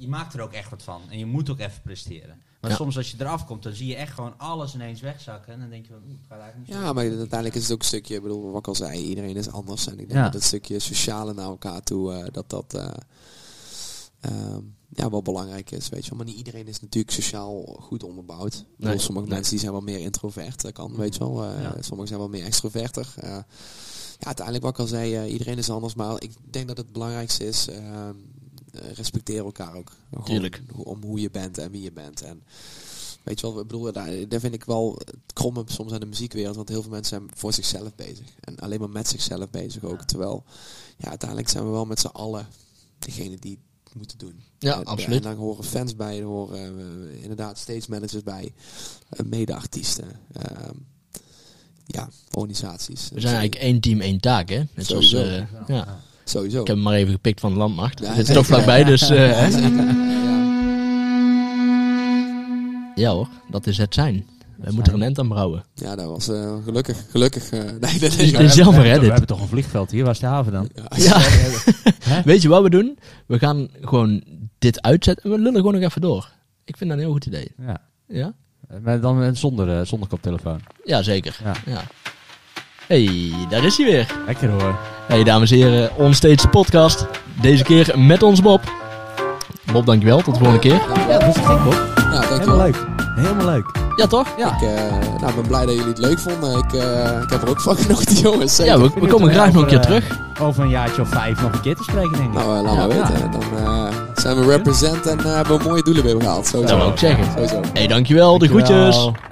Je maakt er ook echt wat van. En je moet ook even presteren. Maar
Ja.
soms als je eraf komt, dan zie je echt gewoon alles ineens wegzakken. En dan denk je van, oeh, het gaat eigenlijk niet zo
Ja, maar uiteindelijk is het ook een stukje, ik bedoel, wat ik al zei, iedereen is anders. En ik denk
Ja.
dat het stukje sociale naar elkaar toe, eh, dat dat eh, ehm, ja, wel belangrijk is, weet je wel. Maar niet iedereen is natuurlijk sociaal goed onderbouwd.
Nee,
sommige
nee.
mensen die zijn wel meer introvert, dat kan, weet je wel. Eh,
Ja.
Sommigen zijn wel meer extroverter. Eh, ja, uiteindelijk wat ik al zei, eh, iedereen is anders. Maar ik denk dat het belangrijkste is, ehm, eh, respecteer elkaar ook.
Tuurlijk.
Om hoe je bent en wie je bent. En Weet je wel, ik bedoel, daar, daar vind ik wel het kromme soms aan de muziekwereld. Want heel veel mensen zijn voor zichzelf bezig. En alleen maar met zichzelf bezig ook. Terwijl, ja, uiteindelijk zijn we wel met z'n allen degene die het moeten doen.
Ja,
En-
absoluut.
En daar horen fans bij, er horen eh, inderdaad stage managers bij. eh, Mede-artiesten. ehm, ja, organisaties.
We zijn eigenlijk één team, één taak, hè? Net zoals, eh, ja.
Sowieso.
Ik heb hem maar even gepikt van de landmacht.
Ja, zeker.
toch vlakbij, dus... eh?
Ja,
hoor, dat is het zijn. We moeten er een end aan brouwen.
Ja, dat was eh, gelukkig. Gelukkig. eh, nee.
Het is jammer,
we
hè, dit.
We hebben toch een vliegveld hier, waar is de haven dan?
Ja,
Ja. Weet je wat we doen? We gaan gewoon dit uitzetten en we lullen gewoon nog even door. Ik vind dat een heel goed idee.
Ja.
Ja?
Maar dan zonder, eh, zonder koptelefoon.
Ja, zeker.
Ja.
Ja. Hey, daar is hij weer.
Lekker hoor.
Hey, dames en heren, Onstage de podcast. Deze keer met ons Bob. Bob, dankjewel. Tot de volgende keer.
Ja, dat is gek hoor.
Ja, dankjewel.
Helemaal leuk. Helemaal leuk.
Ja, toch?
Ja.
Ik eh, nou, ben blij dat jullie het leuk vonden. Ik, eh, ik heb er ook van genoten, jongens. Zeker.
Ja, we, we komen graag nog een keer
Over, eh,
terug.
Over een jaartje of vijf nog een keer te spreken, denk ik.
Nou, laat maar
Ja.
weten. Dan eh, zijn we represent en hebben we mooie doelen weer behaald. Sowieso.
Dat wil ik zeggen.
Sowieso.
hey, dankjewel. De
Dankjewel.
groetjes.